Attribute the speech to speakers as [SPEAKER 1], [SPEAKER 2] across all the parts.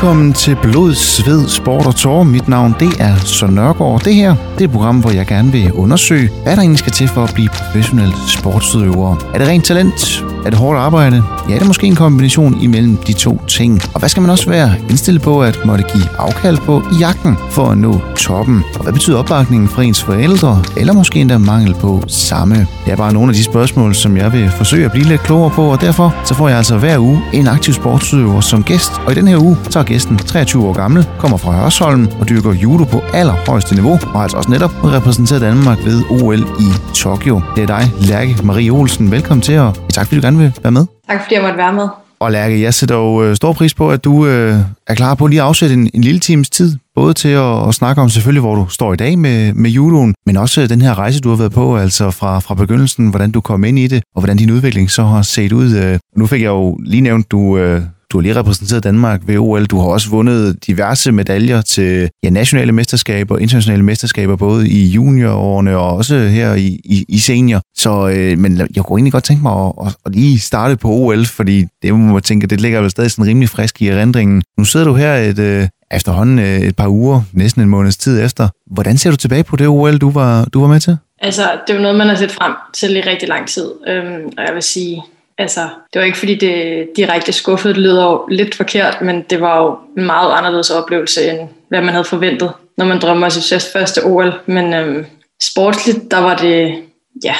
[SPEAKER 1] Velkommen til Blod, Sved, Sport og Tårer. Mit navn det er Søren Nørgaard. Det her det er et program, hvor jeg gerne vil undersøge, hvad der egentlig skal til for at blive professionel sportsudøver. Er det rent talent? Er det hårdt arbejde? Ja, det er måske en kombination imellem de to ting. Og hvad skal man også være indstillet på at måtte give afkald på i jagten for at nå toppen? Og hvad betyder opbakningen fra ens forældre, eller måske endda mangel på samme? Det er bare nogle af de spørgsmål, som jeg vil forsøge at blive lidt klogere på, og derfor så får jeg altså hver uge en aktiv sportsudøver som gæst. Og i den her uge, så er gæsten 23 år gammel, kommer fra Hørsholm og dyrker judo på allerhøjeste niveau, og har altså også netop repræsenteret Danmark ved OL i Tokyo. Det er dig, Lærke Marie Olsen. Velkommen til, og tak fordi du gerne vil være med.
[SPEAKER 2] Tak fordi jeg måtte være med.
[SPEAKER 1] Og Lærke, jeg sætter jo øh, stor pris på, at du øh, er klar på lige at afsætte en, en lille times tid, både til at, at snakke om selvfølgelig, hvor du står i dag med, med judoen, men også den her rejse, du har været på, altså fra, fra begyndelsen, hvordan du kom ind i det, og hvordan din udvikling så har set ud. Øh. Nu fik jeg jo lige nævnt, du, øh, du har lige repræsenteret Danmark ved OL. Du har også vundet diverse medaljer til ja, nationale mesterskaber og internationale mesterskaber, både i juniorårene og også her i, i, i senior. Så, øh, men jeg kunne egentlig godt tænke mig at, at, at lige starte på OL, fordi det må man tænke, det ligger vel stadig sådan rimelig frisk i erindringen. Nu sidder du her et, øh, efterhånden øh, et par uger, næsten en måneds tid efter. Hvordan ser du tilbage på det OL, du var, du var med til?
[SPEAKER 2] Altså, det er jo noget, man har set frem til i rigtig lang tid. Øhm, og jeg vil sige, altså, det var ikke fordi det direkte skuffede, det lyder jo lidt forkert, men det var jo en meget anderledes oplevelse, end hvad man havde forventet, når man drømmer om sit første OL. Men øhm, sportsligt, der var det, ja,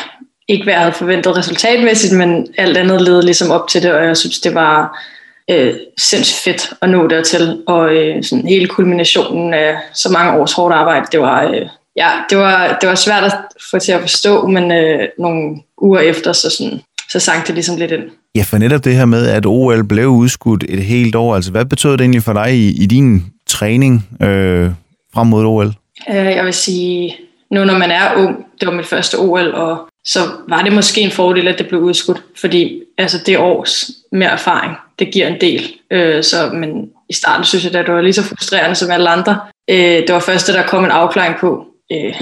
[SPEAKER 2] ikke hvad jeg havde forventet resultatmæssigt, men alt andet led ligesom op til det, og jeg synes, det var øh, sindssygt fedt at nå dertil, og øh, sådan hele kulminationen af så mange års hårdt arbejde, det var, øh, ja, det var, det var svært at få til at forstå, men øh, nogle uger efter, så, sådan, så sank det ligesom lidt ind.
[SPEAKER 1] Ja, for netop det her med, at OL blev udskudt et helt år, altså hvad betød det egentlig for dig i, i din træning øh, frem mod OL?
[SPEAKER 2] Øh, jeg vil sige, nu når man er ung, det var mit første OL, og så var det måske en fordel, at det blev udskudt, fordi altså, det års mere erfaring, det giver en del. Øh, så, men i starten synes jeg, at det var lige så frustrerende som alle andre. Øh, det var først, der kom en afklaring på, øh,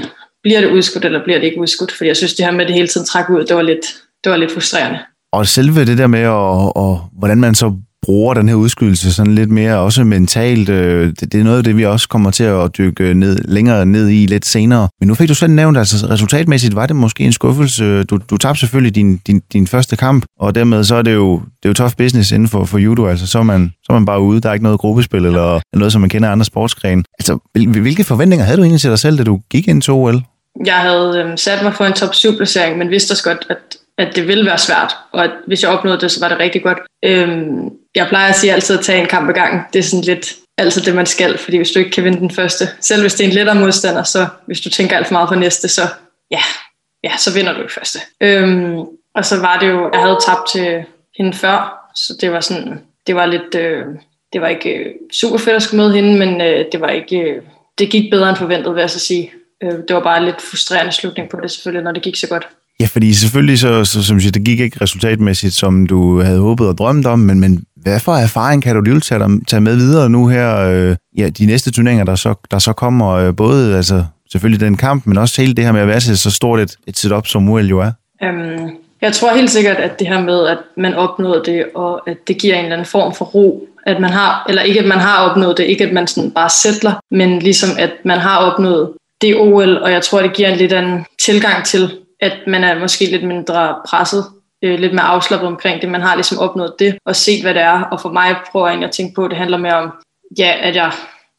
[SPEAKER 2] bliver det udskudt, eller bliver det ikke udskudt? Fordi jeg synes, det her med det hele tiden trække ud, det var lidt, det var lidt frustrerende.
[SPEAKER 1] Og selve det der med, at, og, hvordan man så bruger den her udskydelse sådan lidt mere også mentalt. Øh, det, det er noget af det, vi også kommer til at dykke ned, længere ned i lidt senere. Men nu fik du selv nævnt, altså resultatmæssigt var det måske en skuffelse. Du, du tabte selvfølgelig din, din, din første kamp, og dermed så er det jo, det er jo tough business inden for, for judo. Altså så er, man, så er man bare ude. Der er ikke noget gruppespil eller noget, som man kender andre sportsgrene. Altså, hvilke forventninger havde du egentlig til dig selv, da du gik ind til OL?
[SPEAKER 2] Jeg havde øhm, sat mig for en top 7 placering, men vidste også godt, at at det ville være svært, og at hvis jeg opnåede det, så var det rigtig godt. Øhm, jeg plejer at sige altid at tage en kamp ad gang. Det er sådan lidt altid det, man skal, fordi hvis du ikke kan vinde den første, selv hvis det er en lettere modstander, så hvis du tænker alt for meget på næste, så ja, ja så vinder du ikke første. Øhm, og så var det jo, jeg havde tabt til hende før, så det var sådan, det var lidt, øh, det var ikke øh, super fedt at skulle møde hende, men øh, det var ikke, øh, det gik bedre end forventet, vil jeg så sige. Øh, det var bare lidt frustrerende slutning på det selvfølgelig, når det gik så godt.
[SPEAKER 1] Ja, fordi selvfølgelig, så, så som siger, det gik ikke resultatmæssigt, som du havde håbet og drømt om, men, men hvad for erfaring kan du lige tage, tage med videre nu her, øh, ja, de næste turneringer, der så, der så kommer, øh, både altså, selvfølgelig den kamp, men også hele det her med at være til så stort et, et setup, som UL jo er?
[SPEAKER 2] Øhm, jeg tror helt sikkert, at det her med, at man opnåede det, og at det giver en eller anden form for ro, at man har, eller ikke at man har opnået det, ikke at man sådan bare sætler, men ligesom at man har opnået det OL, og jeg tror, det giver en lidt anden tilgang til, at man er måske lidt mindre presset, øh, lidt mere afslappet omkring det. Man har ligesom opnået det og set, hvad det er. Og for mig prøver jeg at tænke på, at det handler mere om, ja, at jeg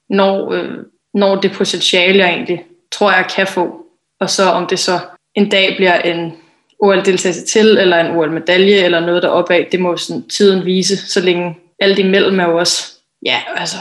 [SPEAKER 2] når, øh, når det potentiale, jeg egentlig tror, jeg kan få. Og så om det så en dag bliver en OL-deltagelse til, eller en OL-medalje, eller noget deropad, det må sådan tiden vise, så længe alt imellem er jo også, ja, altså,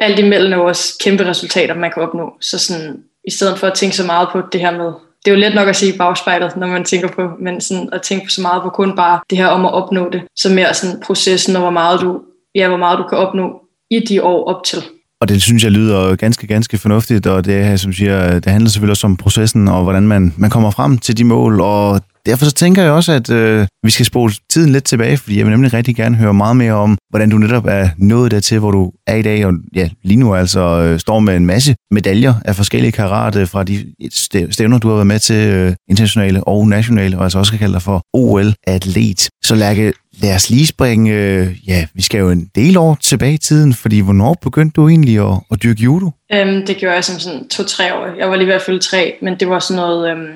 [SPEAKER 2] alt imellem er jo også kæmpe resultater, man kan opnå. Så sådan, i stedet for at tænke så meget på det her med, det er jo let nok at sige bagspejlet, når man tænker på, men sådan at tænke så meget på kun bare det her om at opnå det, så mere sådan processen og hvor meget du, ja, hvor meget du kan opnå i de år op til.
[SPEAKER 1] Og det synes jeg lyder ganske, ganske fornuftigt, og det, som siger, det handler selvfølgelig også om processen og hvordan man, man kommer frem til de mål, og derfor så tænker jeg også, at øh, vi skal spole tiden lidt tilbage, fordi jeg vil nemlig rigtig gerne høre meget mere om, hvordan du netop er nået dertil, hvor du er i dag, og ja, lige nu altså øh, står med en masse medaljer af forskellige karat øh, fra de stævner, du har været med til, øh, internationale og nationale, og altså også kan kalde dig for OL-atlet. Så Lærke, lad os lige springe, øh, ja, vi skal jo en del år tilbage i tiden, fordi hvornår begyndte du egentlig at, at dyrke judo?
[SPEAKER 2] Øhm, det gjorde jeg som sådan to-tre år. Jeg var lige ved at fylde tre, men det var sådan noget øhm,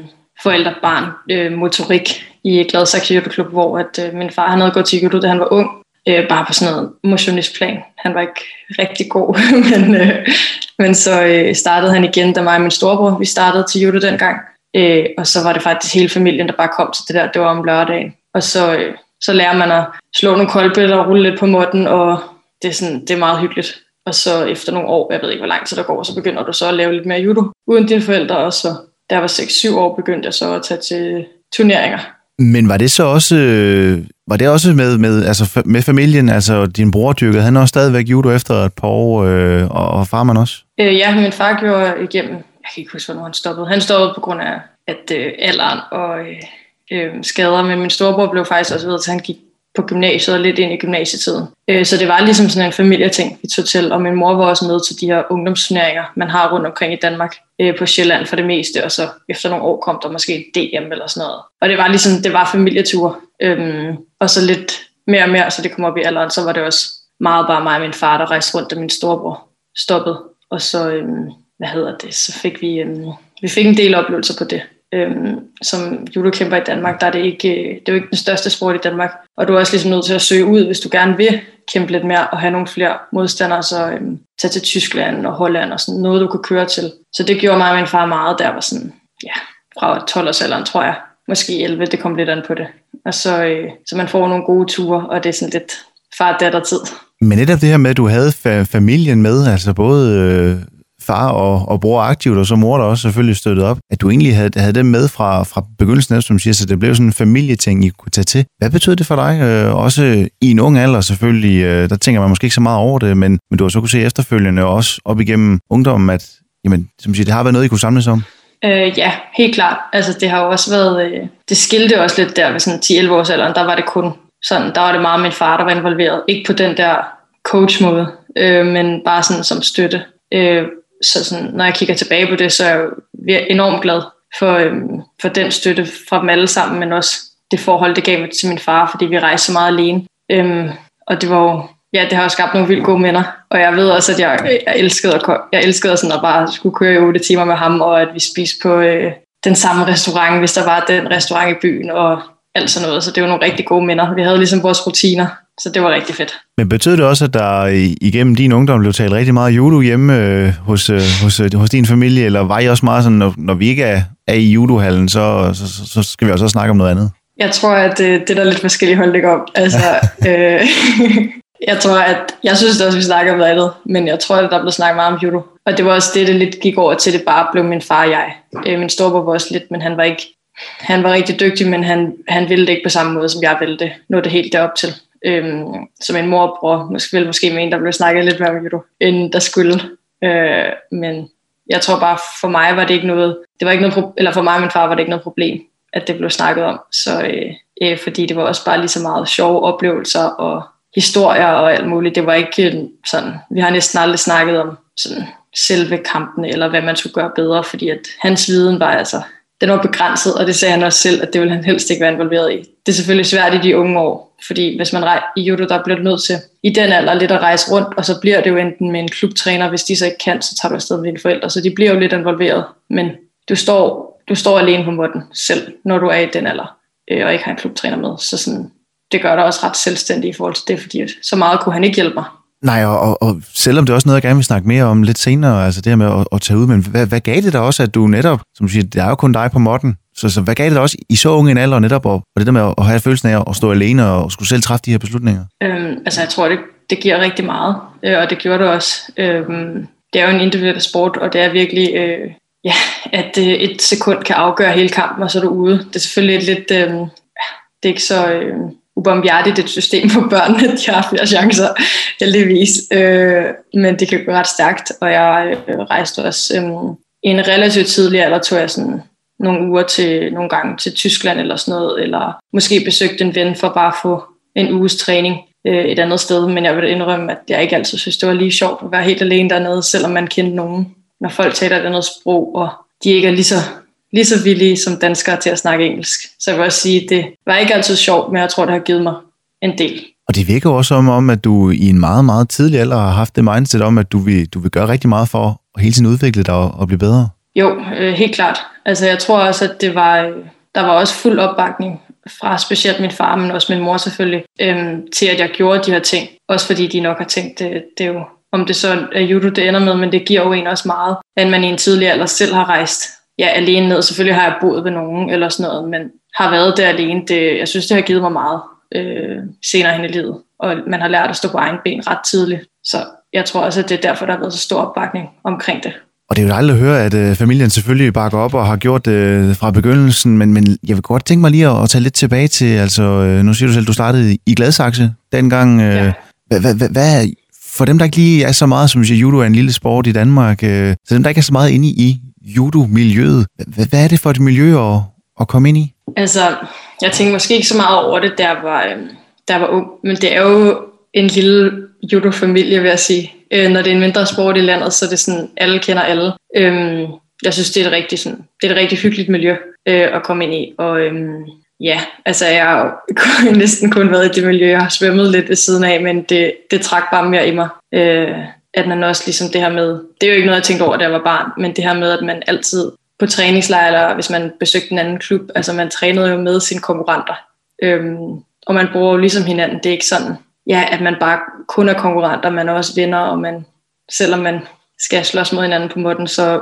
[SPEAKER 2] forældre-barn øh, motorik i Gladsaxe Judo Klub, hvor at, øh, min far han havde gået til judo, da han var ung, øh, bare på sådan noget motionistplan. Han var ikke rigtig god, men, øh, men så øh, startede han igen, da mig og min storebror, vi startede til judo dengang, øh, og så var det faktisk hele familien, der bare kom til det der, det var om lørdagen. Og så, øh, så lærer man at slå nogle koldbøtter og rulle lidt på måtten, og det er, sådan, det er meget hyggeligt. Og så efter nogle år, jeg ved ikke hvor lang tid der går, så begynder du så at lave lidt mere judo uden dine forældre, og så der var 6-7 år, begyndte jeg så at tage til turneringer.
[SPEAKER 1] Men var det så også, var det også med, med, altså med familien, altså din bror dyrkede han også stadigvæk judo efter et par år, øh, og, og farmand også?
[SPEAKER 2] Øh, ja, min far gjorde igennem, jeg kan ikke huske, hvornår han stoppede. Han stoppede på grund af at øh, alderen og øh, øh, skader, men min storebror blev faktisk også ved, at han gik på gymnasiet og lidt ind i gymnasietiden. Øh, så det var ligesom sådan en familieting, vi tog til, og min mor var også med til de her ungdomsturneringer, man har rundt omkring i Danmark øh, på Sjælland for det meste, og så efter nogle år kom der måske et DM eller sådan noget. Og det var ligesom, det var familietur, øhm, og så lidt mere og mere, så det kom op i alderen, så var det også meget bare mig og min far, der rejste rundt, da min storebror stoppede. Og så, øhm, hvad hedder det, så fik vi, øhm, vi fik en del oplevelser på det øhm, som judokæmper i Danmark, der er det ikke, det er jo ikke den største sport i Danmark. Og du er også ligesom nødt til at søge ud, hvis du gerne vil kæmpe lidt mere og have nogle flere modstandere, så øhm, tage til Tyskland og Holland og sådan noget, du kunne køre til. Så det gjorde mig og min far meget, der var sådan, ja, fra 12 års alderen, tror jeg. Måske 11, det kom lidt an på det. Og så, øh, så man får nogle gode ture, og det er sådan lidt far-datter-tid.
[SPEAKER 1] Men netop det her med, at du havde fa- familien med, altså både øh, far og, og bror aktivt, og så mor der også selvfølgelig støttet op, at du egentlig havde, havde dem med fra, fra begyndelsen af, som siger, så det blev sådan en familieting, I kunne tage til. Hvad betød det for dig? Øh, også i en ung alder selvfølgelig, øh, der tænker man måske ikke så meget over det, men, men du har så kunne se efterfølgende også op igennem ungdommen, at jamen, som siger, det har været noget, I kunne samles om.
[SPEAKER 2] Øh, ja, helt klart. Altså, det har jo også været, øh, det skilte også lidt der ved sådan 10-11 års alderen, der var det kun sådan, der var det meget min far, der var involveret. Ikke på den der coach-måde, øh, men bare sådan som støtte. Øh, så sådan, når jeg kigger tilbage på det, så er jeg enormt glad for, øhm, for den støtte fra dem alle sammen, men også det forhold, det gav mig til min far, fordi vi rejste så meget alene. Øhm, og det var jo, ja, det har jo skabt nogle vildt gode minder. Og jeg ved også, at jeg, jeg elskede, at, jeg elskede sådan at bare skulle køre i 8 timer med ham, og at vi spiste på øh, den samme restaurant, hvis der var den restaurant i byen, og alt sådan noget. Så det var nogle rigtig gode minder. Vi havde ligesom vores rutiner, så det var rigtig fedt.
[SPEAKER 1] Men betød det også, at der igennem din ungdom blev talt rigtig meget judo hjemme øh, hos, øh, hos, øh, hos din familie, eller var I også meget sådan, når, når vi ikke er, er i judohallen, så, så, så, så skal vi også snakke om noget andet?
[SPEAKER 2] Jeg tror, at det, det er der lidt forskellige holdninger om. Altså, øh, jeg tror, at jeg synes også, at vi snakker om noget andet, men jeg tror, at der blev snakket meget om judo. Og det var også det, det lidt gik over til, det bare blev min far og jeg. Øh, min storebror var også lidt, men han var ikke han var rigtig dygtig, men han, han ville det ikke på samme måde, som jeg ville det. Nå det helt derop til. Øhm, som en mor og bror, måske, vel måske med en, der blev snakket lidt mere med end der skulle. Øh, men jeg tror bare, for mig var det ikke noget, det var ikke noget, eller for mig og min far var det ikke noget problem, at det blev snakket om. Så øh, øh, fordi det var også bare lige så meget sjove oplevelser og historier og alt muligt. Det var ikke sådan, vi har næsten aldrig snakket om sådan selve kampene, eller hvad man skulle gøre bedre, fordi at hans viden var altså den var begrænset, og det sagde han også selv, at det ville han helst ikke være involveret i. Det er selvfølgelig svært i de unge år, fordi hvis man rejser i judo, der bliver du nødt til i den alder lidt at rejse rundt, og så bliver det jo enten med en klubtræner, hvis de så ikke kan, så tager du afsted med dine forældre, så de bliver jo lidt involveret, men du står, du står alene på måtten selv, når du er i den alder, øh, og ikke har en klubtræner med, så sådan, det gør dig også ret selvstændig i forhold til det, fordi så meget kunne han ikke hjælpe mig.
[SPEAKER 1] Nej, og, og, og selvom det er også noget, jeg gerne vil snakke mere om lidt senere, altså det her med at, at tage ud, men hvad, hvad gav det dig også, at du netop, som du siger, det er jo kun dig på modden, så, så hvad gav det dig også i så unge en alder netop, og, og det der med at have følelsen af at stå alene og skulle selv træffe de her beslutninger?
[SPEAKER 2] Øhm, altså jeg tror, det, det giver rigtig meget, øh, og det gjorde det også. Øhm, det er jo en individuel sport, og det er virkelig, øh, ja, at øh, et sekund kan afgøre hele kampen, og så er du ude. Det er selvfølgelig lidt, øh, det er ikke så... Øh, ubomhjertigt et system for børn, at de har flere chancer, heldigvis. Øh, men det kan gå ret stærkt, og jeg øh, rejste også øh, i en relativt tidlig alder, tog jeg sådan nogle uger til nogle gange til Tyskland eller sådan noget, eller måske besøgte en ven for bare at få en uges træning øh, et andet sted, men jeg vil indrømme, at jeg ikke altid synes, det var lige sjovt at være helt alene dernede, selvom man kendte nogen, når folk taler et andet sprog, og de ikke er lige så, lige så villige som danskere til at snakke engelsk. Så jeg vil også sige, at det var ikke altid sjovt, men jeg tror, det har givet mig en del.
[SPEAKER 1] Og det virker også som om, at du i en meget, meget tidlig alder har haft det mindset om, at du vil, du vil gøre rigtig meget for at hele tiden udvikle dig og, og blive bedre.
[SPEAKER 2] Jo, øh, helt klart. Altså jeg tror også, at det var, øh, der var også fuld opbakning fra specielt min far, men også min mor selvfølgelig, øhm, til at jeg gjorde de her ting. Også fordi de nok har tænkt, det, det er jo, om det så er judo, det ender med, men det giver jo en også meget, at man i en tidlig alder selv har rejst ja, alene ned. Selvfølgelig har jeg boet ved nogen eller sådan noget, men har været der alene. Det, jeg synes, det har givet mig meget øh, senere hen i livet. Og man har lært at stå på egen ben ret tidligt. Så jeg tror også, at det er derfor, der har været så stor opbakning omkring det.
[SPEAKER 1] Og det er jo dejligt at høre, at øh, familien selvfølgelig bakker op og har gjort det øh, fra begyndelsen, men, men jeg vil godt tænke mig lige at, at tage lidt tilbage til, altså øh, nu siger du selv, du startede i Gladsaxe dengang. Øh, ja. Hvad, hvad, hvad, for dem, der ikke lige er så meget, som siger, judo er en lille sport i Danmark, øh, så dem, der ikke er så meget inde i judo-miljøet, hvad, er det for et miljø at, at komme ind i?
[SPEAKER 2] Altså, jeg tænkte måske ikke så meget over det, der var, øhm, der var ung, men det er jo en lille judo-familie, vil jeg sige. Øh, når det er en mindre sport i landet, så er det sådan, alle kender alle. Øh, jeg synes, det er et rigtig, sådan, det er et rigtig hyggeligt miljø øh, at komme ind i. Og øh, ja, altså jeg har næsten kun været i det miljø. Jeg har svømmet lidt ved siden af, men det, det trak bare mere i mig. Øh, at man også ligesom det her med, det er jo ikke noget, jeg tænkte over, da jeg var barn, men det her med, at man altid på træningslejr, eller hvis man besøgte en anden klub, altså man trænede jo med sine konkurrenter. Øhm, og man bruger jo ligesom hinanden. Det er ikke sådan, ja, at man bare kun er konkurrenter, man er også venner, og man, selvom man skal slås mod hinanden på måtten, så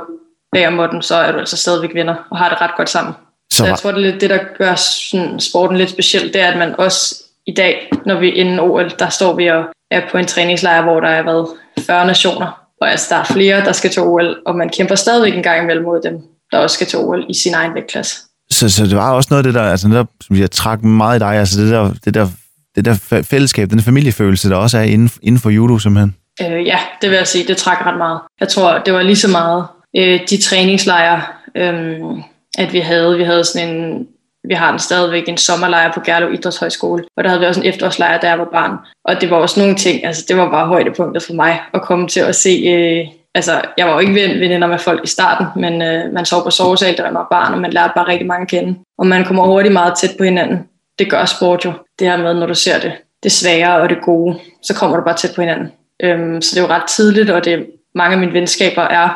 [SPEAKER 2] bag måtten, så er du altså stadigvæk venner, og har det ret godt sammen. Så, så jeg tror, det er lidt det, der gør sådan, sporten lidt speciel, det er, at man også i dag, når vi er inden OL, der står vi og er på en træningslejr, hvor der er været 40 nationer, og altså, der er flere, der skal til OL, og man kæmper stadigvæk en gang imellem mod dem, der også skal til OL i sin egen vægtklasse.
[SPEAKER 1] Så, så det var også noget af det der, altså det der, som jeg trak meget i dig, altså det der, det der, det der fællesskab, den familiefølelse, der også er inden, inden for judo simpelthen.
[SPEAKER 2] Øh, ja, det vil jeg sige, det trak ret meget. Jeg tror, det var lige så meget øh, de træningslejre, øh, at vi havde. Vi havde sådan en vi har den stadigvæk en sommerlejr på Gerlev Idrætshøjskole, og der havde vi også en efterårslejr, der jeg var barn. Og det var også nogle ting, altså det var bare højdepunktet for mig at komme til at se, øh, altså jeg var jo ikke veninder med folk i starten, men øh, man sov på sovesal, da man var barn, og man lærte bare rigtig mange at kende. Og man kommer hurtigt meget tæt på hinanden. Det gør sport jo, det her med, når du ser det, det svære og det gode, så kommer du bare tæt på hinanden. Øhm, så det er jo ret tidligt, og det mange af mine venskaber er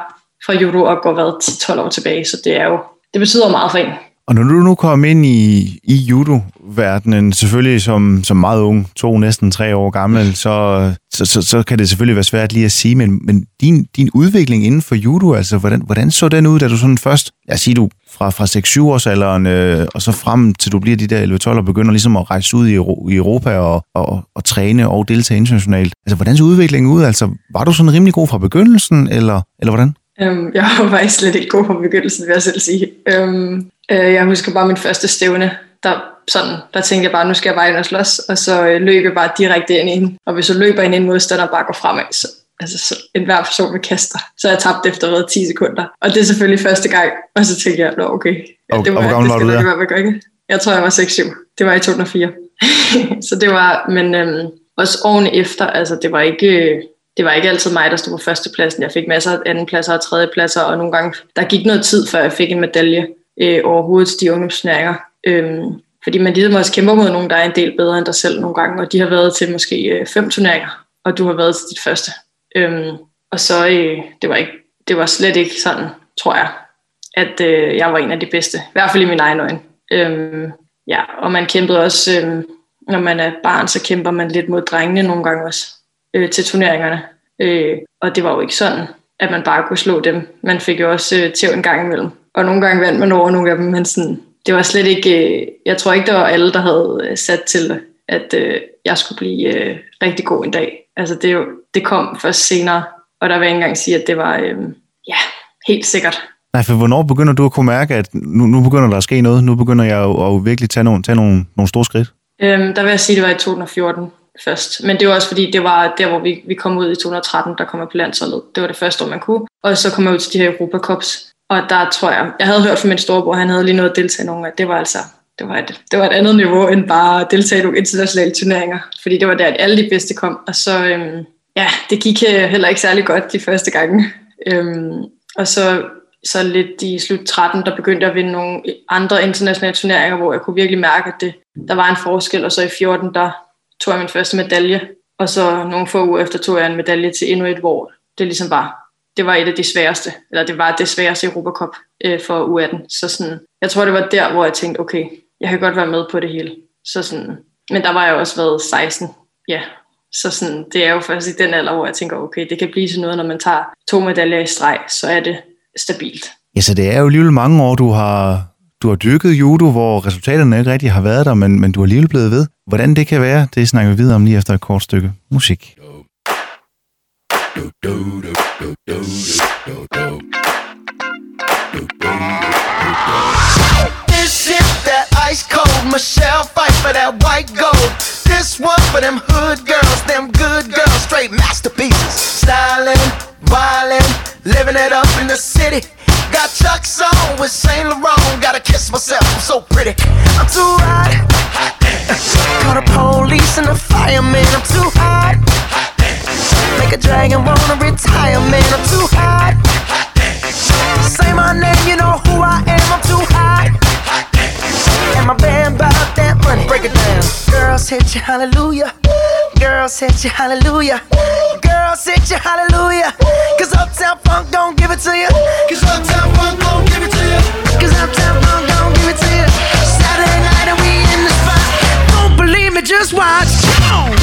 [SPEAKER 2] fra judo og går været 10-12 år tilbage, så det er jo, det betyder meget for en.
[SPEAKER 1] Og når du nu kom ind i, i judo-verdenen, selvfølgelig som, som meget ung, to, næsten tre år gammel, så, så, så, så kan det selvfølgelig være svært lige at sige, men, men din, din udvikling inden for judo, altså hvordan, hvordan så den ud, da du sådan først, lad os sige du, fra, fra 6-7 års alderen, øh, og så frem til du bliver de der 11-12 og begynder ligesom at rejse ud i, i Europa og, og, og træne og deltage internationalt. Altså hvordan så udviklingen ud? Altså var du sådan rimelig god fra begyndelsen, eller, eller hvordan?
[SPEAKER 2] Øhm, jeg var faktisk slet ikke god fra begyndelsen, vil jeg selv sige. Øhm, Øh, jeg husker bare min første stævne, der, sådan, der tænkte jeg bare, nu skal jeg bare ind og slås, og så øh, løb jeg bare direkte ind i hende. Og hvis du løber ind i en modstander bare går fremad, så, altså, så en hver person vil kaste Så jeg tabte efter hvad, 10 sekunder. Og det er selvfølgelig første gang, og så tænkte jeg, nå okay. Ja, det var, og hvor gammel var du der? Være, jeg tror, jeg var 6-7. Det var i 2004. så det var, men øhm, også årene efter, altså det var ikke, det var ikke altid mig, der stod på førstepladsen. Jeg fik masser af andenpladser og tredjepladser, og nogle gange, der gik noget tid, før jeg fik en medalje øh, overhovedet til de ungdomsturneringer. Øh, fordi man ligesom også kæmper mod nogen, der er en del bedre end dig selv nogle gange, og de har været til måske øh, fem turneringer, og du har været til dit første. Øhm, og så, øh, det, var ikke, det var slet ikke sådan, tror jeg, at øh, jeg var en af de bedste. I hvert fald i min egen øjne. Øhm, ja, og man kæmpede også, øh, når man er barn, så kæmper man lidt mod drengene nogle gange også øh, til turneringerne. Øh, og det var jo ikke sådan, at man bare kunne slå dem. Man fik jo også øh, tæv en gang imellem og nogle gange vandt man over nogle af dem, men sådan, det var slet ikke, øh, jeg tror ikke, det var alle, der havde øh, sat til, at øh, jeg skulle blive øh, rigtig god en dag. Altså det, det kom først senere, og der vil jeg ikke engang sige, at det var, øh, ja, helt sikkert.
[SPEAKER 1] Nej, for hvornår begynder du at kunne mærke, at nu, nu begynder der at ske noget? Nu begynder jeg at, at virkelig tage nogle, tage nogle, nogle store skridt?
[SPEAKER 2] Øhm, der vil jeg sige, at det var i 2014 først. Men det var også fordi, det var der, hvor vi, vi kom ud i 2013, der kom jeg på landsholdet. Det var det første år, man kunne. Og så kom jeg ud til de her Europa Cups, og der tror jeg, jeg havde hørt fra min storebror, han havde lige noget at deltage i nogle af. Det var altså det var, et, det var et andet niveau end bare at deltage i nogle internationale turneringer, fordi det var der, at alle de bedste kom. Og så, øhm, ja, det gik øh, heller ikke særlig godt de første gange. Øhm, og så, så lidt i slut 13, der begyndte jeg at vinde nogle andre internationale turneringer, hvor jeg kunne virkelig mærke, at det, der var en forskel. Og så i 14, der tog jeg min første medalje, og så nogle få uger efter tog jeg en medalje til endnu et, hvor det ligesom var, det var et af de sværeste, eller det var det sværeste Europacup øh, for U18. Så sådan, jeg tror, det var der, hvor jeg tænkte, okay, jeg kan godt være med på det hele. Så sådan, men der var jeg også været 16, ja. Så sådan, det er jo først i den alder, hvor jeg tænker, okay, det kan blive sådan noget, når man tager to medaljer i streg, så er det stabilt.
[SPEAKER 3] Ja, så det er jo alligevel mange år, du har, du har dyrket judo, hvor resultaterne ikke rigtig har været der, men, men du er alligevel blevet ved. Hvordan det kan være, det snakker vi videre om lige efter et kort stykke musik. Do, do. that ice cold Michelle fight for that white gold. This one for them hood girls, them good girls, straight masterpieces. Styling, wildin', living it up in the city. Got Chuck's on with Saint Laurent. Gotta kiss myself, I'm so pretty. I'm too hot. Call the police and the fireman. I'm too hot. Make a dragon wanna retire, man. I'm too hot. Say my name, you know who I am. I'm too hot. And my band bought that money. Break it down. Girls hit you, hallelujah. Girls hit you, hallelujah. Girls hit you, hallelujah. Cause Uptown Funk don't give it to you. Cause Uptown Funk don't give it to you. Cause Uptown Funk don't give it to you. Saturday night and we in the spot. Don't believe me, just watch.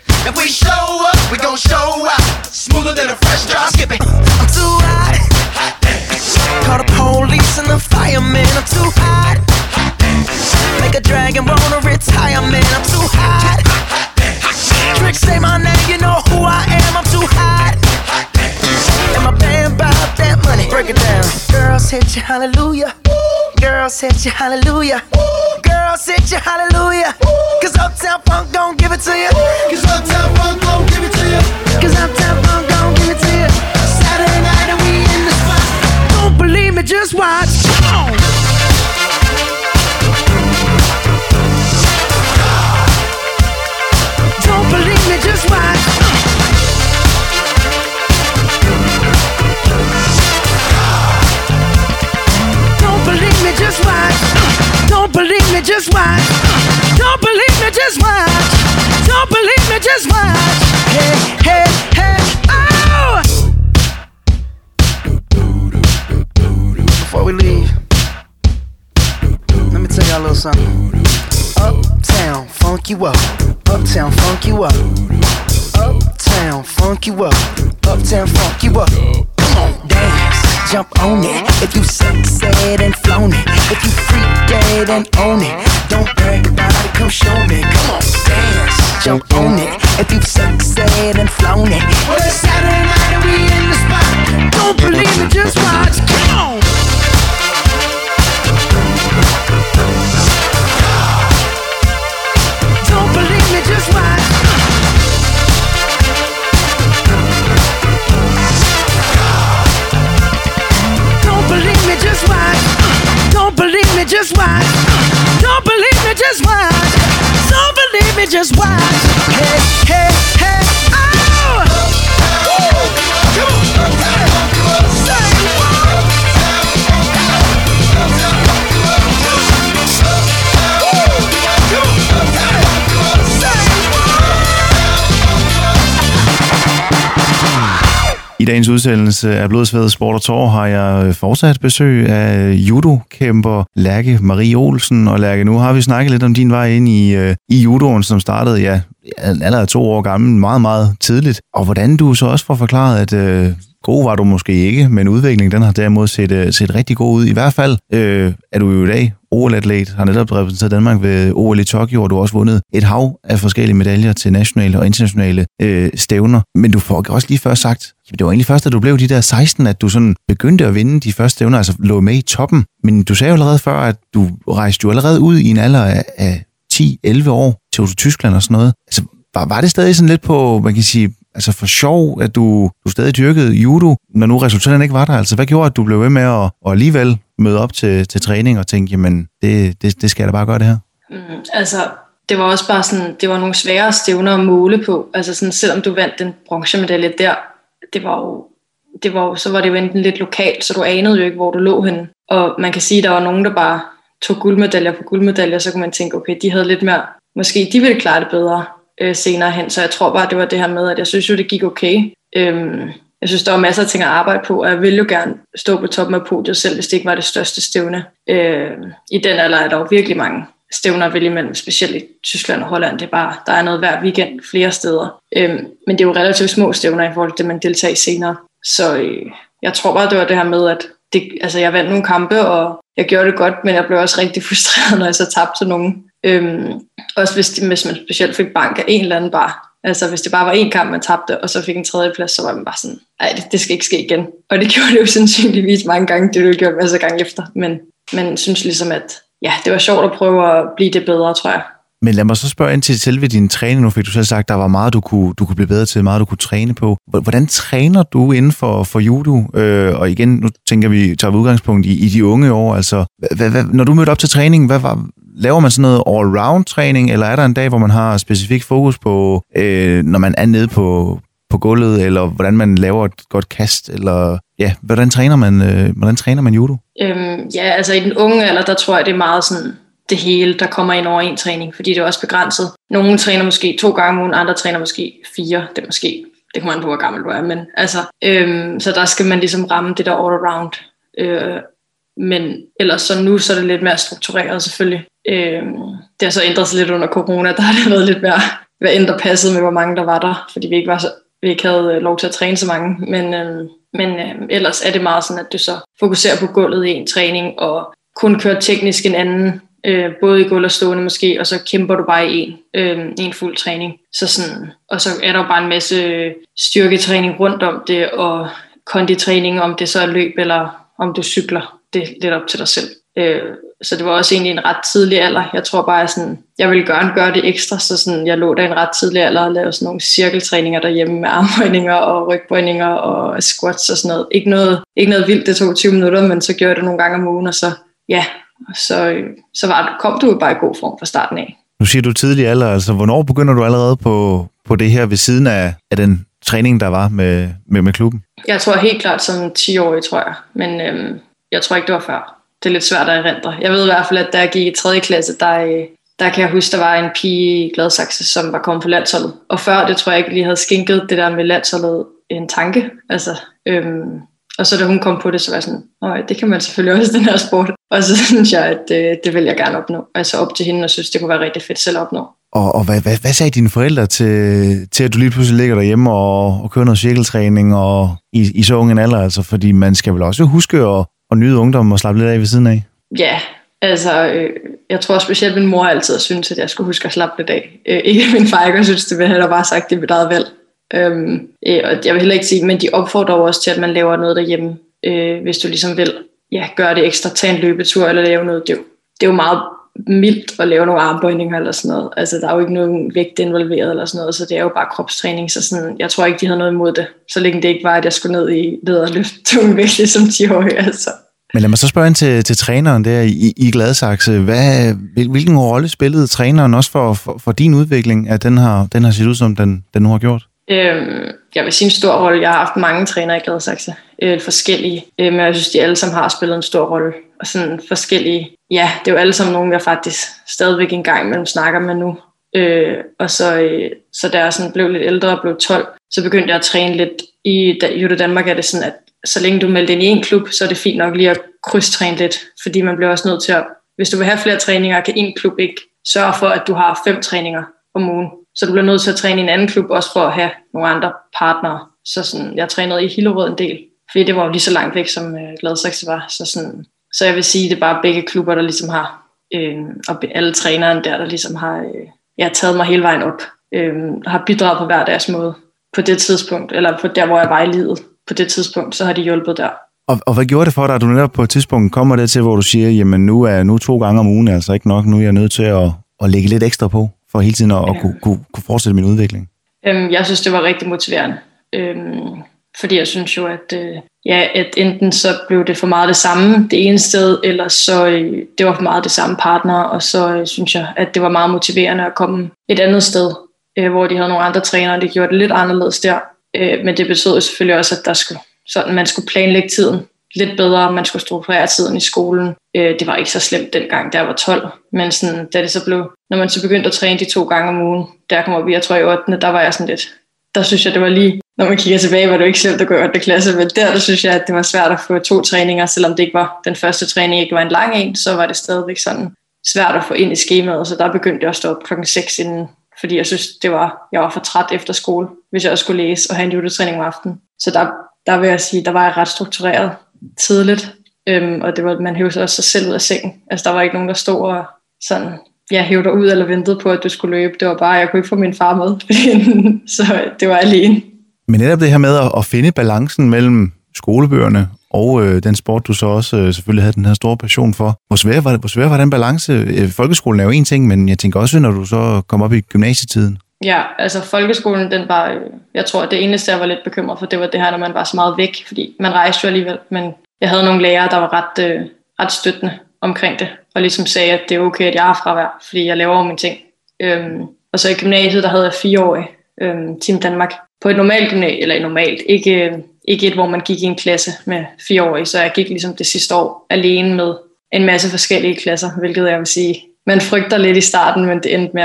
[SPEAKER 3] If we show up, we gon' show out. Smoother than a fresh drop skipping. I'm too hot. hot Call the police and the fireman, I'm too hot. hot Make a dragon wanna retire, man, I'm too hot. hot Trick say my name, you know who I am, I'm too hot. And my band bought that money, break it down. Girls hit you, hallelujah. Girls hit you, hallelujah. Girls hit you, hallelujah. Cause Uptown Funk don't give it to you. Cause Uptown Funk don't give it to you. Cause Uptown Funk don't give it to you. Saturday night and we in the spot. Don't believe me, just watch. Just watch. Don't believe me, just watch. Don't believe me, just watch. Hey, hey, hey, oh! Before we leave, let me tell y'all a little something. Uptown, funk you up. Uptown, funk you up. Uptown, funk you up. Uptown, funk you up. Come on, dance, jump on it. If you said and flown it, if you freak dead and own it, don't brag about it. Come show me. Come on, dance, jump on it. If you said just dagens udsendelse af Blodsved Sport og Tor har jeg øh, fortsat besøg af øh, judokæmper Lærke Marie Olsen. Og Lærke, nu har vi snakket lidt om din vej ind i, øh, i judoen, som startede ja,
[SPEAKER 1] allerede to år gammel, meget, meget tidligt. Og hvordan du så også får forklaret, at øh, god var du måske ikke, men udviklingen den har derimod set, øh, set rigtig god ud. I hvert fald øh, er du jo i dag OL-atlet, har netop repræsenteret Danmark ved OL i Tokyo, og du har også vundet et hav af forskellige medaljer til nationale og internationale øh, stævner. Men du får også lige før sagt, det var egentlig først, da du blev de der 16, at du sådan begyndte at vinde de første stævner, altså lå med i toppen. Men du sagde jo allerede før, at du rejste jo allerede ud i en alder af, af 10-11 år til Tyskland og sådan noget. Altså, var, var det stadig sådan lidt på, man kan sige, altså for sjov, at du, du stadig dyrkede judo, når nu resultaterne ikke var der? Altså, hvad gjorde, at du blev ved med at og alligevel møde op til, til træning og tænke, jamen, det, det, det skal jeg da bare gøre det her?
[SPEAKER 2] Mm, altså, det var også bare sådan, det var nogle svære stævner at måle på. Altså sådan, selvom du vandt den bronzemedalje der, det var jo, det var jo, så var det jo enten lidt lokalt, så du anede jo ikke, hvor du lå henne. Og man kan sige, at der var nogen, der bare tog guldmedaljer på guldmedaljer, så kunne man tænke, okay, de havde lidt mere, måske de ville klare det bedre øh, senere hen. Så jeg tror bare, det var det her med, at jeg synes jo, det gik okay. Øhm, jeg synes, der var masser af ting at arbejde på, og jeg ville jo gerne stå på toppen af podiet, selv hvis det ikke var det største stævne. Øh, I den alder er der jo virkelig mange stævner vel imellem, specielt i Tyskland og Holland. Det er bare, der er noget hver weekend flere steder. Øhm, men det er jo relativt små stævner i forhold til det, man deltager i senere. Så øh, jeg tror bare, det var det her med, at det, altså, jeg vandt nogle kampe, og jeg gjorde det godt, men jeg blev også rigtig frustreret, når jeg så tabte nogle nogen. Øhm, også hvis, de, hvis man specielt fik bank af en eller anden bare. Altså hvis det bare var en kamp, man tabte, og så fik en tredje plads, så var man bare sådan, nej, det, det skal ikke ske igen. Og det gjorde det jo sandsynligvis mange gange, det det gjort masser af gange efter. Men man synes ligesom, at ja, det var sjovt at prøve at blive det bedre, tror jeg.
[SPEAKER 1] Men lad mig så spørge ind til selve din træning. Nu fik du selv sagt, at der var meget, du kunne, du kunne blive bedre til, meget du kunne træne på. Hvordan træner du inden for, for judo? Øh, og igen, nu tænker vi, tager vi udgangspunkt i, i de unge år. Altså, hvad, hvad, når du mødte op til træning, hvad var, laver man sådan noget all-round træning, eller er der en dag, hvor man har specifik fokus på, øh, når man er nede på, på gulvet, eller hvordan man laver et godt kast, eller ja, hvordan træner man, øh, hvordan træner man judo?
[SPEAKER 2] Øhm, ja, altså i den unge alder, der tror jeg, det er meget sådan det hele, der kommer ind over en træning, fordi det er også begrænset. Nogle træner måske to gange om ugen, andre træner måske fire, det måske, det kommer an på, hvor gammel du er, men altså, øhm, så der skal man ligesom ramme det der all around. Øh, men ellers så nu, så er det lidt mere struktureret selvfølgelig. Øh, det har så ændret sig lidt under corona, der har det været lidt mere, hvad end der passede med, hvor mange der var der, fordi vi ikke, var så, vi ikke havde øh, lov til at træne så mange. Men, øh, men øh, ellers er det meget sådan, at du så fokuserer på gulvet i en træning, og kun kører teknisk en anden øh, både i gulv og stående måske, og så kæmper du bare i en, øh, en fuld træning. Så sådan, og så er der jo bare en masse styrketræning rundt om det, og konditræning, om det så er løb, eller om du cykler. Det er lidt op til dig selv. Øh, så det var også egentlig en ret tidlig alder. Jeg tror bare, sådan, jeg ville gerne gøre det ekstra, så sådan, jeg lå der en ret tidlig alder og lavede sådan nogle cirkeltræninger derhjemme med armbøjninger og rygbøjninger og squats og sådan noget. Ikke noget, ikke noget vildt, det tog 20 minutter, men så gjorde jeg det nogle gange om ugen, og så ja, så, så var, kom du jo bare i god form fra starten af.
[SPEAKER 1] Nu siger du tidlig alder, altså hvornår begynder du allerede på, på det her ved siden af, af den træning, der var med, med, med klubben?
[SPEAKER 2] Jeg tror helt klart som 10-årig, tror jeg. Men øhm, jeg tror ikke, det var før. Det er lidt svært at erindre. Jeg ved i hvert fald, at da jeg gik i 3. klasse, der, øh, der kan jeg huske, der var en pige i Gladsaxe, som var kommet på landsholdet. Og før det tror jeg ikke lige havde skænket det der med landsholdet en tanke. Altså, øhm, og så da hun kom på det, så var jeg sådan, Åh, det kan man selvfølgelig også, den her sport. Og så synes jeg, at det, det vil jeg gerne opnå. Altså op til hende, og synes, det kunne være rigtig fedt selv at opnå.
[SPEAKER 1] Og, og hvad, hvad, hvad sagde dine forældre til, til, at du lige pludselig ligger derhjemme og, og kører noget cirkeltræning og i, i så unge en alder? Altså, fordi man skal vel også huske at, at nyde ungdom og slappe lidt af ved siden af?
[SPEAKER 2] Ja, altså øh, jeg tror specielt min mor altid synes, at jeg skulle huske at slappe lidt af. Øh, ikke min far ikke synes, det ville have bare sagt, det er mit eget valg. Øhm, øh, og jeg vil heller ikke sige, men de opfordrer også til, at man laver noget derhjemme, øh, hvis du ligesom vil ja, gøre det ekstra, tage en løbetur eller lave noget. Det er, jo, det er jo meget mildt at lave nogle armbøjninger eller sådan noget. Altså, der er jo ikke nogen vægt involveret eller sådan noget, så det er jo bare kropstræning. Så sådan, jeg tror ikke, de havde noget imod det, så længe det ikke var, at jeg skulle ned i ned og løfte tunge vægt ligesom som 10-årig. Altså.
[SPEAKER 1] Men lad mig så spørge ind til, til træneren der i, i Gladsaxe. Hvad, hvilken rolle spillede træneren også for, for, for din udvikling, at den har, den har set ud, som den, den nu har gjort?
[SPEAKER 2] Øh, jeg vil sige en stor rolle. Jeg har haft mange trænere i Gladsaxe, øh, forskellige, øh, men jeg synes, de alle sammen har spillet en stor rolle. Og sådan forskellige, ja, det er jo alle sammen nogen, jeg faktisk stadigvæk en gang imellem snakker med nu. Øh, og så, øh, så da jeg sådan blev lidt ældre og blev 12, så begyndte jeg at træne lidt. I Judo Danmark er det sådan, at så længe du melder ind i en klub, så er det fint nok lige at krydstræne lidt, fordi man bliver også nødt til at, hvis du vil have flere træninger, kan en klub ikke sørge for, at du har fem træninger om ugen så du bliver nødt til at træne i en anden klub, også for at have nogle andre partnere. Så sådan, jeg trænede i Hillerød en del, fordi det var jo lige så langt væk, som øh, Gladsaxe var. Så, sådan, så jeg vil sige, det er bare begge klubber, der ligesom har, øh, og alle træneren der, der ligesom har øh, ja, taget mig hele vejen op, øh, har bidraget på hver deres måde på det tidspunkt, eller på der, hvor jeg var i livet på det tidspunkt, så har de hjulpet der.
[SPEAKER 1] Og, og hvad gjorde det for dig, at du netop på et tidspunkt kommer det til, hvor du siger, jamen nu er nu to gange om ugen altså ikke nok, nu er jeg nødt til at, at lægge lidt ekstra på, for hele tiden at, ja. at kunne, kunne, kunne fortsætte min udvikling?
[SPEAKER 2] Øhm, jeg synes, det var rigtig motiverende. Øhm, fordi jeg synes jo, at, øh, ja, at enten så blev det for meget det samme det ene sted, eller så øh, det var for meget det samme partner, og så øh, synes jeg, at det var meget motiverende at komme et andet sted, øh, hvor de havde nogle andre trænere, det gjorde det lidt anderledes der. Øh, men det betød selvfølgelig også, at der skulle, sådan, man skulle planlægge tiden lidt bedre, man skulle strukturere tiden i skolen. Øh, det var ikke så slemt dengang, da jeg var 12, men sådan, da det så blev, når man så begyndte at træne de to gange om ugen, der kom vi, jeg tror i 8. der var jeg sådan lidt, der synes jeg, det var lige, når man kigger tilbage, var det jo ikke slemt at gå i 8. klasse, men der, der synes jeg, at det var svært at få to træninger, selvom det ikke var den første træning, ikke var en lang en, så var det stadigvæk sådan svært at få ind i skemaet, så der begyndte jeg at stå op klokken 6 inden, fordi jeg synes, det var, jeg var for træt efter skole, hvis jeg også skulle læse og have en juletræning om aftenen. Så der, der vil jeg sige, der var jeg ret struktureret tidligt, øhm, og det var, man hævde også sig selv ud af sengen. Altså der var ikke nogen, der stod og sådan, ja, hævde dig ud eller ventede på, at du skulle løbe. Det var bare, jeg kunne ikke få min far med, så det var alene.
[SPEAKER 1] Men netop det her med at finde balancen mellem skolebøgerne og øh, den sport, du så også øh, selvfølgelig havde den her store passion for. Hvor svær var, det, hvor svær var den balance? Øh, folkeskolen er jo en ting, men jeg tænker også, når du så kom op i gymnasietiden.
[SPEAKER 2] Ja, altså folkeskolen, den var, øh, jeg tror, det eneste, jeg var lidt bekymret for, det var det her, når man var så meget væk, fordi man rejste jo alligevel, men jeg havde nogle lærere, der var ret, øh, ret støttende omkring det, og ligesom sagde, at det er okay, at jeg har fravær, fordi jeg laver mine ting. Øhm, og så i gymnasiet, der havde jeg fire år øhm, Team Danmark, på et normalt gymnasie, eller normalt, ikke, øh, ikke et, hvor man gik i en klasse med fire år, så jeg gik ligesom det sidste år alene med en masse forskellige klasser, hvilket jeg vil sige, man frygter lidt i starten, men det endte med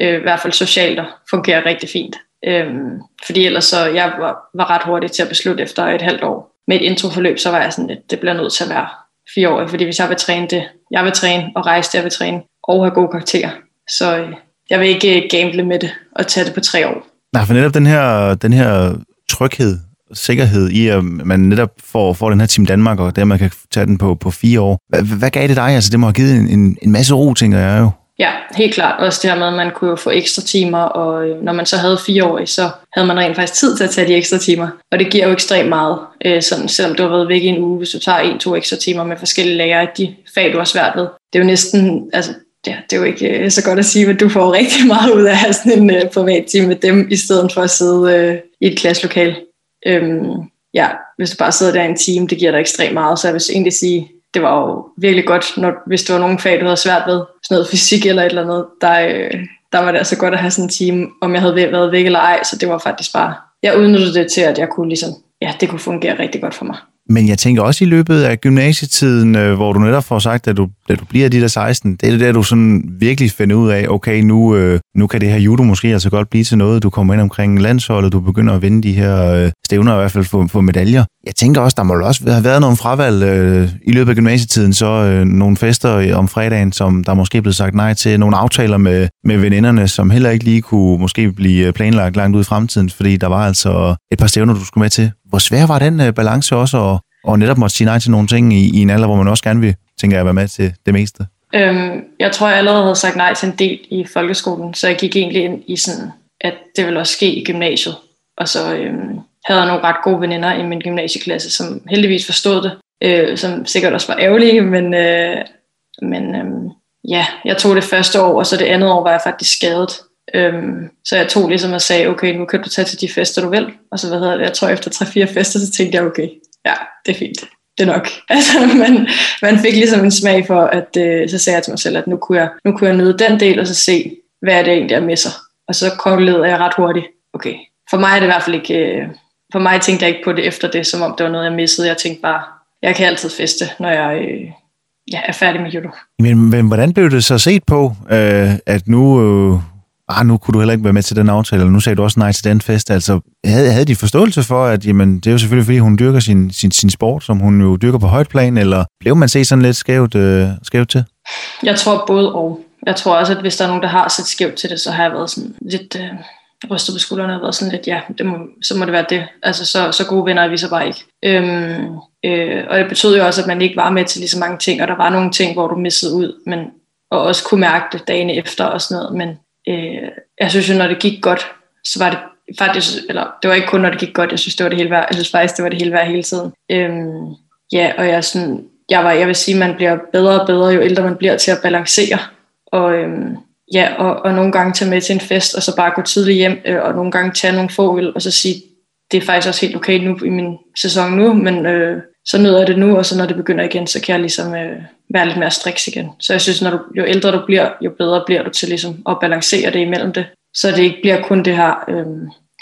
[SPEAKER 2] øh, i hvert fald socialt at fungerer rigtig fint. Øhm, fordi ellers så, jeg var, var ret hurtig til at beslutte efter et halvt år. Med et introforløb, så var jeg sådan lidt, det bliver nødt til at være fire år, fordi hvis jeg vil træne det, jeg vil træne og rejse det, jeg vil træne, og have gode karakterer, så øh, jeg vil ikke øh, gamble med det og tage det på tre år.
[SPEAKER 1] Nej, for netop den her, den her tryghed, sikkerhed i, at man netop får, får den her Team Danmark, og dermed kan tage den på, på fire år. Hvad, hvad gav det dig? Altså, det må have givet en, en, en masse ro, tænker jeg jo.
[SPEAKER 2] Ja, helt klart. Også det her med, at man kunne jo få ekstra timer, og øh, når man så havde fire år, så havde man rent faktisk tid til at tage de ekstra timer. Og det giver jo ekstremt meget, øh, sådan, selvom du har været væk i en uge, hvis du tager en, to ekstra timer med forskellige lærere i de fag, du har svært ved. Det er jo næsten, altså, ja, det er jo ikke øh, så godt at sige, at du får rigtig meget ud af at have sådan en øh, privat time med dem, i stedet for at sidde øh, i et klasselokal. Øhm, ja, hvis du bare sidder der en time, det giver dig ekstremt meget, så jeg vil egentlig sige, det var jo virkelig godt, når, hvis det var nogle fag, du havde svært ved, sådan noget fysik eller et eller andet, der, øh, der var det altså godt at have sådan en time, om jeg havde været væk eller ej, så det var faktisk bare, jeg udnyttede det til, at jeg kunne ligesom, ja, det kunne fungere rigtig godt for mig.
[SPEAKER 1] Men jeg tænker også i løbet af gymnasietiden, øh, hvor du netop får sagt, at du, da du bliver de der 16, det er det der, du sådan virkelig finder ud af, okay, nu, øh, nu kan det her judo måske altså godt blive til noget. Du kommer ind omkring landsholdet, du begynder at vinde de her stævner, stævner, i hvert fald få, få medaljer. Jeg tænker også, der må også have været nogle fravalg øh, i løbet af gymnasietiden, så øh, nogle fester om fredagen, som der måske er blevet sagt nej til, nogle aftaler med, med veninderne, som heller ikke lige kunne måske blive planlagt langt ud i fremtiden, fordi der var altså et par stævner, du skulle med til. Hvor svær var den øh, balance også, at og netop måtte sige nej til nogle ting i, i en alder, hvor man også gerne vil, tænker jeg, være med til det meste?
[SPEAKER 2] Øhm, jeg tror, jeg allerede havde sagt nej til en del i folkeskolen, så jeg gik egentlig ind i sådan, at det ville også ske i gymnasiet. Og så øhm, havde jeg nogle ret gode veninder i min gymnasieklasse, som heldigvis forstod det, øh, som sikkert også var ærgerlige, men, øh, men øh, ja, jeg tog det første år, og så det andet år var jeg faktisk skadet. Øhm, så jeg tog ligesom og sagde, okay, nu kan du tage til de fester, du vil. Og så hvad hedder det, jeg tror efter 3-4 fester, så tænkte jeg, okay, ja, det er fint. Det er nok. Altså, man, man fik ligesom en smag for, at øh, så sagde jeg til mig selv, at nu kunne, jeg, nu kunne jeg nyde den del, og så se, hvad er det egentlig, jeg misser. Og så konkluderede jeg ret hurtigt, okay, for mig er det i hvert fald ikke, øh, for mig tænkte jeg ikke på det efter det, som om det var noget, jeg missede. Jeg tænkte bare, jeg kan altid feste, når jeg øh, ja, er færdig med judo.
[SPEAKER 1] Men, men hvordan blev det så set på, øh, at nu... Øh ah, nu kunne du heller ikke være med til den aftale, eller nu sagde du også nej til den fest. Altså, havde, havde de forståelse for, at jamen, det er jo selvfølgelig, fordi hun dyrker sin, sin, sin sport, som hun jo dyrker på højt plan, eller blev man set sådan lidt skævt, øh, skævt til?
[SPEAKER 2] Jeg tror både og. jeg tror også, at hvis der er nogen, der har set skævt til det, så har jeg været sådan lidt øh, rystet på skuldrene og været sådan lidt, ja, det må, så må det være det. Altså, så, så gode venner er vi så bare ikke. Øhm, øh, og det betød jo også, at man ikke var med til lige så mange ting, og der var nogle ting, hvor du missede ud, men, og også kunne mærke det dagen efter og sådan noget. Men øh, jeg synes jo, når det gik godt, så var det faktisk, eller det var ikke kun, når det gik godt, jeg synes, det var det hele værd. Jeg synes faktisk, det var det hele værd hele tiden. Øhm, ja, og jeg, sådan, jeg, var, jeg vil sige, man bliver bedre og bedre, jo ældre man bliver til at balancere. Og, øhm, ja, og, og nogle gange tage med til en fest, og så bare gå tidligt hjem, øh, og nogle gange tage nogle få øl, og så sige, det er faktisk også helt okay nu i min sæson nu, men øh, så nyder jeg det nu, og så når det begynder igen, så kan jeg ligesom øh, være lidt mere striks igen. Så jeg synes, når du, jo ældre du bliver, jo bedre bliver du til ligesom at balancere det imellem det, så det ikke bliver kun det her, øh,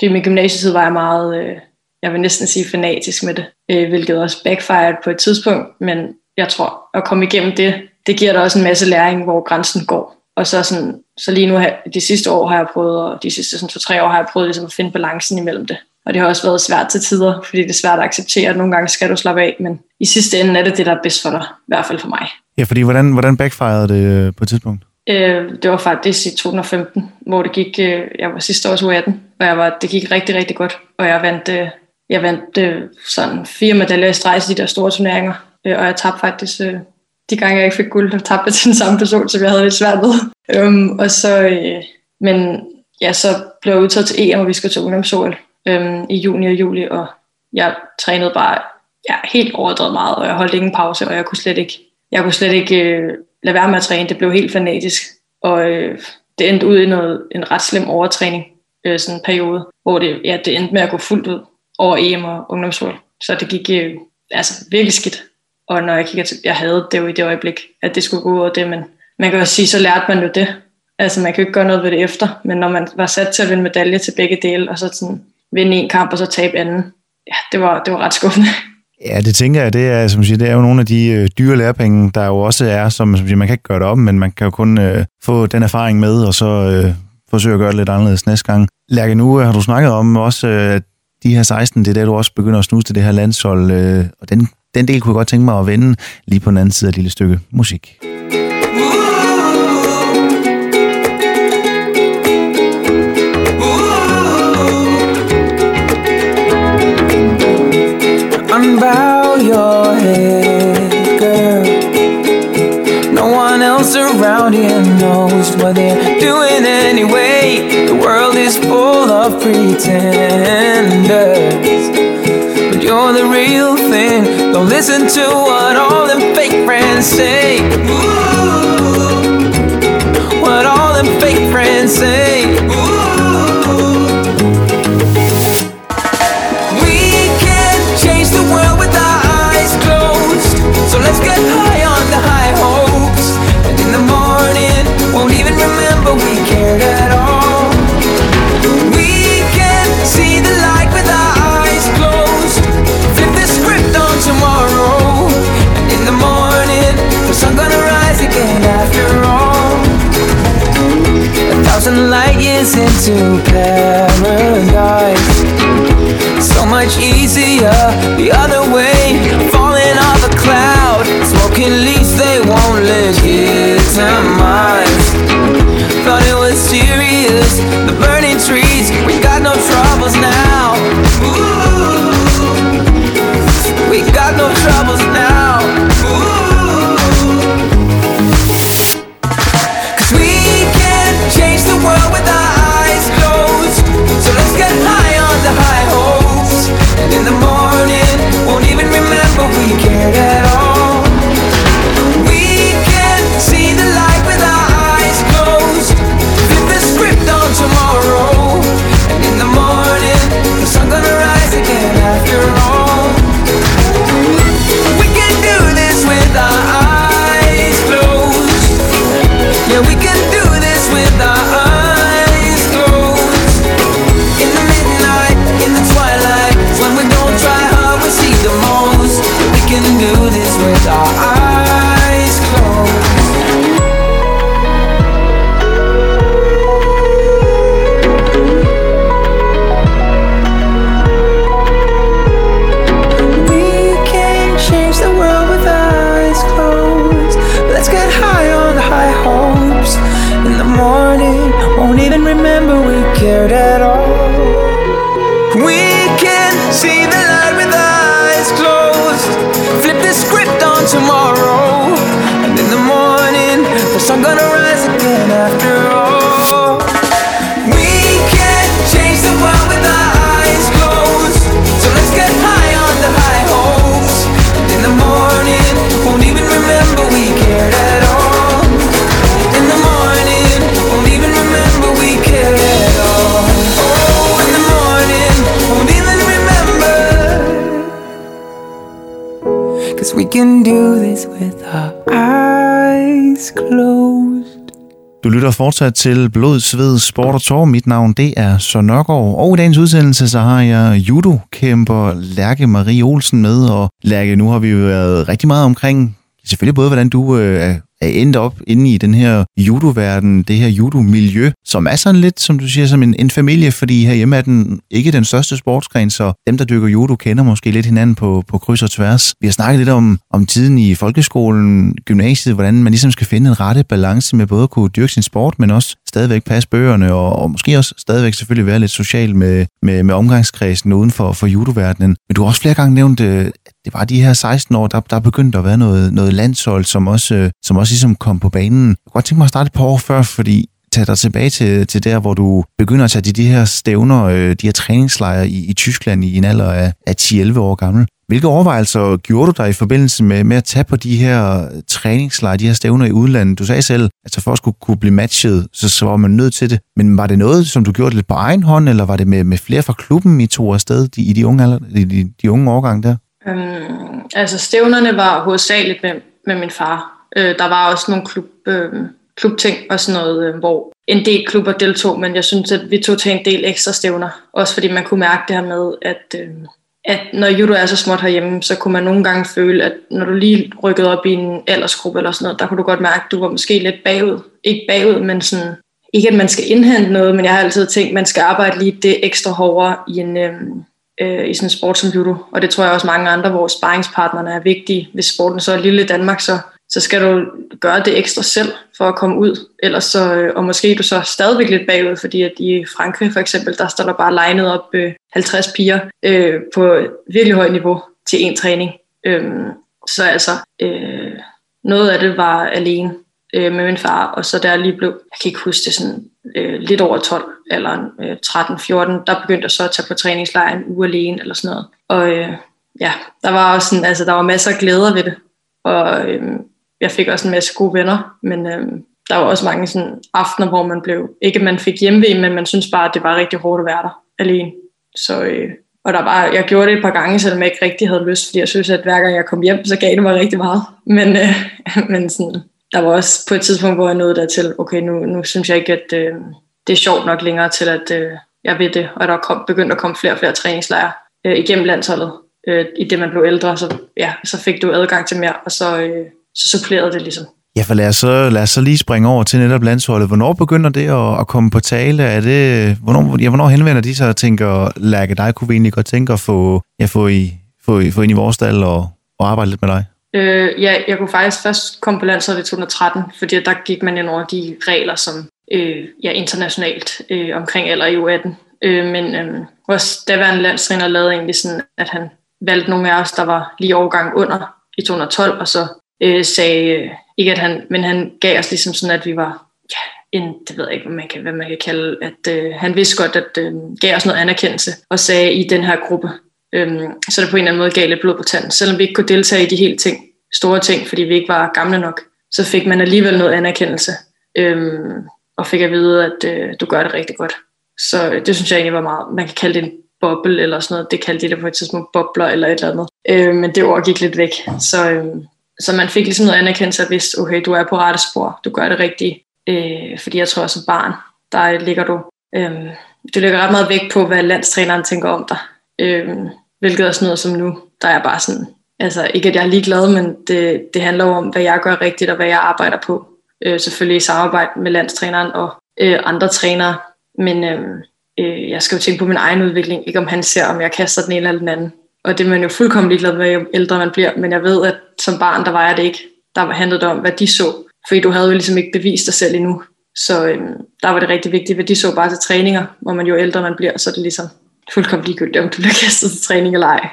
[SPEAKER 2] det i min gymnasietid var jeg meget, øh, jeg vil næsten sige fanatisk med det, øh, hvilket også backfired på et tidspunkt, men jeg tror, at komme igennem det, det giver dig også en masse læring, hvor grænsen går. Og så, sådan, så lige nu, de sidste år har jeg prøvet, og de sidste sådan, to-tre år har jeg prøvet ligesom at finde balancen imellem det. Og det har også været svært til tider, fordi det er svært at acceptere, at nogle gange skal du slappe af, men i sidste ende er det det, der er bedst for dig, i hvert fald for mig.
[SPEAKER 4] Ja, fordi hvordan, hvordan backfirede det øh, på et tidspunkt?
[SPEAKER 2] Øh, det var faktisk i 2015, hvor det gik, øh, jeg var sidste års U18, og jeg var, det gik rigtig, rigtig godt, og jeg vandt, øh, jeg vandt øh, sådan fire medaljer i streg i de der store turneringer, øh, og jeg tabte faktisk øh, de gange, jeg ikke fik guld, der tabte jeg til den samme person, som jeg havde lidt svært ved. Um, og så, øh, men ja, så blev jeg udtaget til EM, og vi skal til ungdomsol øhm, i juni og juli, og jeg trænede bare ja, helt overdrevet meget, og jeg holdt ingen pause, og jeg kunne slet ikke, jeg kunne slet ikke øh, lade være med at træne. Det blev helt fanatisk, og øh, det endte ud i noget, en ret slem overtræning, øh, sådan en periode, hvor det, ja, det endte med at gå fuldt ud over EM og ungdomshold. Så det gik øh, altså virkelig skidt. Og når jeg kigger til, jeg havde det jo i det øjeblik, at det skulle gå ud over det, men man kan også sige, så lærte man jo det. Altså man kan jo ikke gøre noget ved det efter, men når man var sat til at vinde medalje til begge dele, og så sådan vinde en kamp og så tabe anden, ja, det var, det var ret skuffende.
[SPEAKER 4] Ja, det tænker jeg, det er, som siger, det er jo nogle af de øh, dyre lærepenge, der jo også er, som, som siger, man kan ikke gøre det op, men man kan jo kun øh, få den erfaring med, og så øh, forsøge at gøre det lidt anderledes næste gang. Lærke, nu har du snakket om også, øh, at de her 16, det er der, du også begynder at snuse til det her landshold, øh, og den, den del kunne jeg godt tænke mig at vende lige på den anden side af et lille stykke musik. Unbow your head, girl. No one else around here knows what they're doing anyway. The world is full of pretenders. But you're the real thing. Don't listen to what all them fake friends say. What all them fake friends say. thousand into paradise. So much easier the other way, falling off a cloud. Smoking leaves they won't legitimize. Thought it was serious, the burning trees. We got no troubles now. Ooh. We got no troubles now.
[SPEAKER 1] Fortsat til Blod, Sved, Sport og Tår. Mit navn det er Søren Nørgaard, og i dagens udsendelse så har jeg judo-kæmper Lærke Marie Olsen med. Og Lærke, nu har vi jo været rigtig meget omkring selvfølgelig både, hvordan du øh, er endt op inde i den her judoverden, det her judo-miljø, som er sådan lidt, som du siger, som en, en familie, fordi herhjemme er den ikke den største sportsgren, så dem, der dykker judo, kender måske lidt hinanden på, på kryds og tværs. Vi har snakket lidt om, om tiden i folkeskolen, gymnasiet, hvordan man ligesom skal finde en rette balance med både at kunne dyrke sin sport, men også stadigvæk passe bøgerne, og, og måske også stadigvæk selvfølgelig være lidt social med, med, med omgangskredsen uden for, for judoverdenen. Men du har også flere gange nævnt, øh, det var de her 16 år, der, der begyndte at være noget, noget landshold, som også, øh, som også ligesom kom på banen. Jeg kunne godt tænke mig at starte et par år før, fordi tage dig tilbage til, til der, hvor du begynder at tage de, de her stævner, øh, de her træningslejre i, i Tyskland i en alder af, af 10-11 år gammel. Hvilke overvejelser gjorde du dig i forbindelse med, med at tage på de her træningslejre, de her stævner i udlandet? Du sagde selv, at så for at skulle kunne blive matchet, så, så var man nødt til det. Men var det noget, som du gjorde lidt på egen hånd, eller var det med, med flere fra klubben, I tog afsted de, i de unge, alder, de, de unge årgang der?
[SPEAKER 2] Øhm, altså stævnerne var hovedsageligt med, med min far. Øh, der var også nogle klub, øh, klubting og sådan noget, øh, hvor en del klubber deltog, men jeg synes, at vi tog til en del ekstra stævner. Også fordi man kunne mærke det her med, at, øh, at når judo er så småt herhjemme, så kunne man nogle gange føle, at når du lige rykkede op i en aldersgruppe eller sådan noget, der kunne du godt mærke, at du var måske lidt bagud. Ikke bagud, men sådan, ikke at man skal indhente noget, men jeg har altid tænkt, at man skal arbejde lige det ekstra hårdere i en, øh, øh, i sådan en sport som judo. Og det tror jeg også mange andre, hvor sparringspartnerne er vigtige. Hvis sporten så er lille i Danmark, så, så skal du gøre det ekstra selv for at komme ud. Ellers så, øh, og måske er du så stadigvæk lidt bagud, fordi at i Frankrig for eksempel, der står der bare legnet op øh, 50 piger øh, på virkelig højt niveau til en træning. Øh, så altså, øh, noget af det var alene øh, med min far, og så der lige blev, jeg kan ikke huske det, sådan øh, lidt over 12 eller øh, 13-14, der begyndte jeg så at tage på træningslejr en uge alene eller sådan noget. Og øh, ja, der var også sådan, altså der var masser af glæder ved det, og øh, jeg fik også en masse gode venner, men øh, der var også mange sådan aftener, hvor man blev, ikke at man fik hjemve, men man synes bare, at det var rigtig hårdt at være der alene. Så, øh, og der var, jeg gjorde det et par gange, selvom jeg ikke rigtig havde lyst, fordi jeg synes, at hver gang jeg kom hjem, så gav det mig rigtig meget. Men, øh, men sådan, der var også på et tidspunkt, hvor jeg nåede dertil, okay, nu, nu synes jeg ikke, at øh, det er sjovt nok længere til, at øh, jeg ved det, og der kom, begyndte at komme flere og flere træningslejre øh, igennem landsholdet. Øh, I det, man blev ældre, så, ja, så fik du adgang til mere, og så, øh, så supplerede det ligesom.
[SPEAKER 1] Ja, for lad os, så, lad os så lige springe over til netop landsholdet. Hvornår begynder det at, at komme på tale? Er det, hvornår, ja, hvornår henvender de sig og tænker, Lærke, dig kunne vi egentlig godt tænke at få, ja, få, i, få, få ind i vores stald og, og arbejde lidt med dig?
[SPEAKER 2] Øh, ja, jeg kunne faktisk først komme på landsholdet i 2013, fordi der gik man ind over de regler, som øh, ja, internationalt øh, omkring alder i U18. Øh, men øh, vores daværende landstræner lavede egentlig sådan, at han valgte nogle af os, der var lige overgang under i 212, og så øh, sagde, øh, ikke at han, men han gav os ligesom sådan, at vi var, ja, en, det ved jeg ikke, hvad man kan, hvad man kan kalde, at øh, han vidste godt, at øh, gav os noget anerkendelse, og sagde i den her gruppe, øh, så det på en eller anden måde gav lidt blod på tanden. Selvom vi ikke kunne deltage i de helt ting, store ting, fordi vi ikke var gamle nok, så fik man alligevel noget anerkendelse. Øhm, og fik at vide, at øh, du gør det rigtig godt. Så øh, det synes jeg egentlig var meget, man kan kalde det en boble eller sådan noget. Det kaldte de det på et tidspunkt bobler eller et eller andet. Øh, men det ord gik lidt væk. Så, øh, så man fik ligesom noget anerkendelse at vidste, okay, du er på rette spor, du gør det rigtigt. Øh, fordi jeg tror, at som barn, der ligger du, øh, du ligger ret meget væk på, hvad landstræneren tænker om dig. Øh, hvilket er sådan noget som nu, der er bare sådan, altså ikke at jeg er ligeglad, men det, det handler jo om, hvad jeg gør rigtigt og hvad jeg arbejder på. Øh, selvfølgelig i samarbejde med landstræneren og øh, andre trænere, men øh, øh, jeg skal jo tænke på min egen udvikling, ikke om han ser, om jeg kaster den ene eller den anden. Og det er man jo fuldkommen ligeglad med, jo ældre man bliver, men jeg ved, at som barn, der var jeg det ikke. Der handlede det om, hvad de så, fordi du havde jo ligesom ikke bevist dig selv endnu. Så øh, der var det rigtig vigtigt, hvad de så bare til træninger, hvor man jo ældre man bliver, så er det ligesom fuldkommen ligegyldigt, om du bliver kastet til træning eller ej.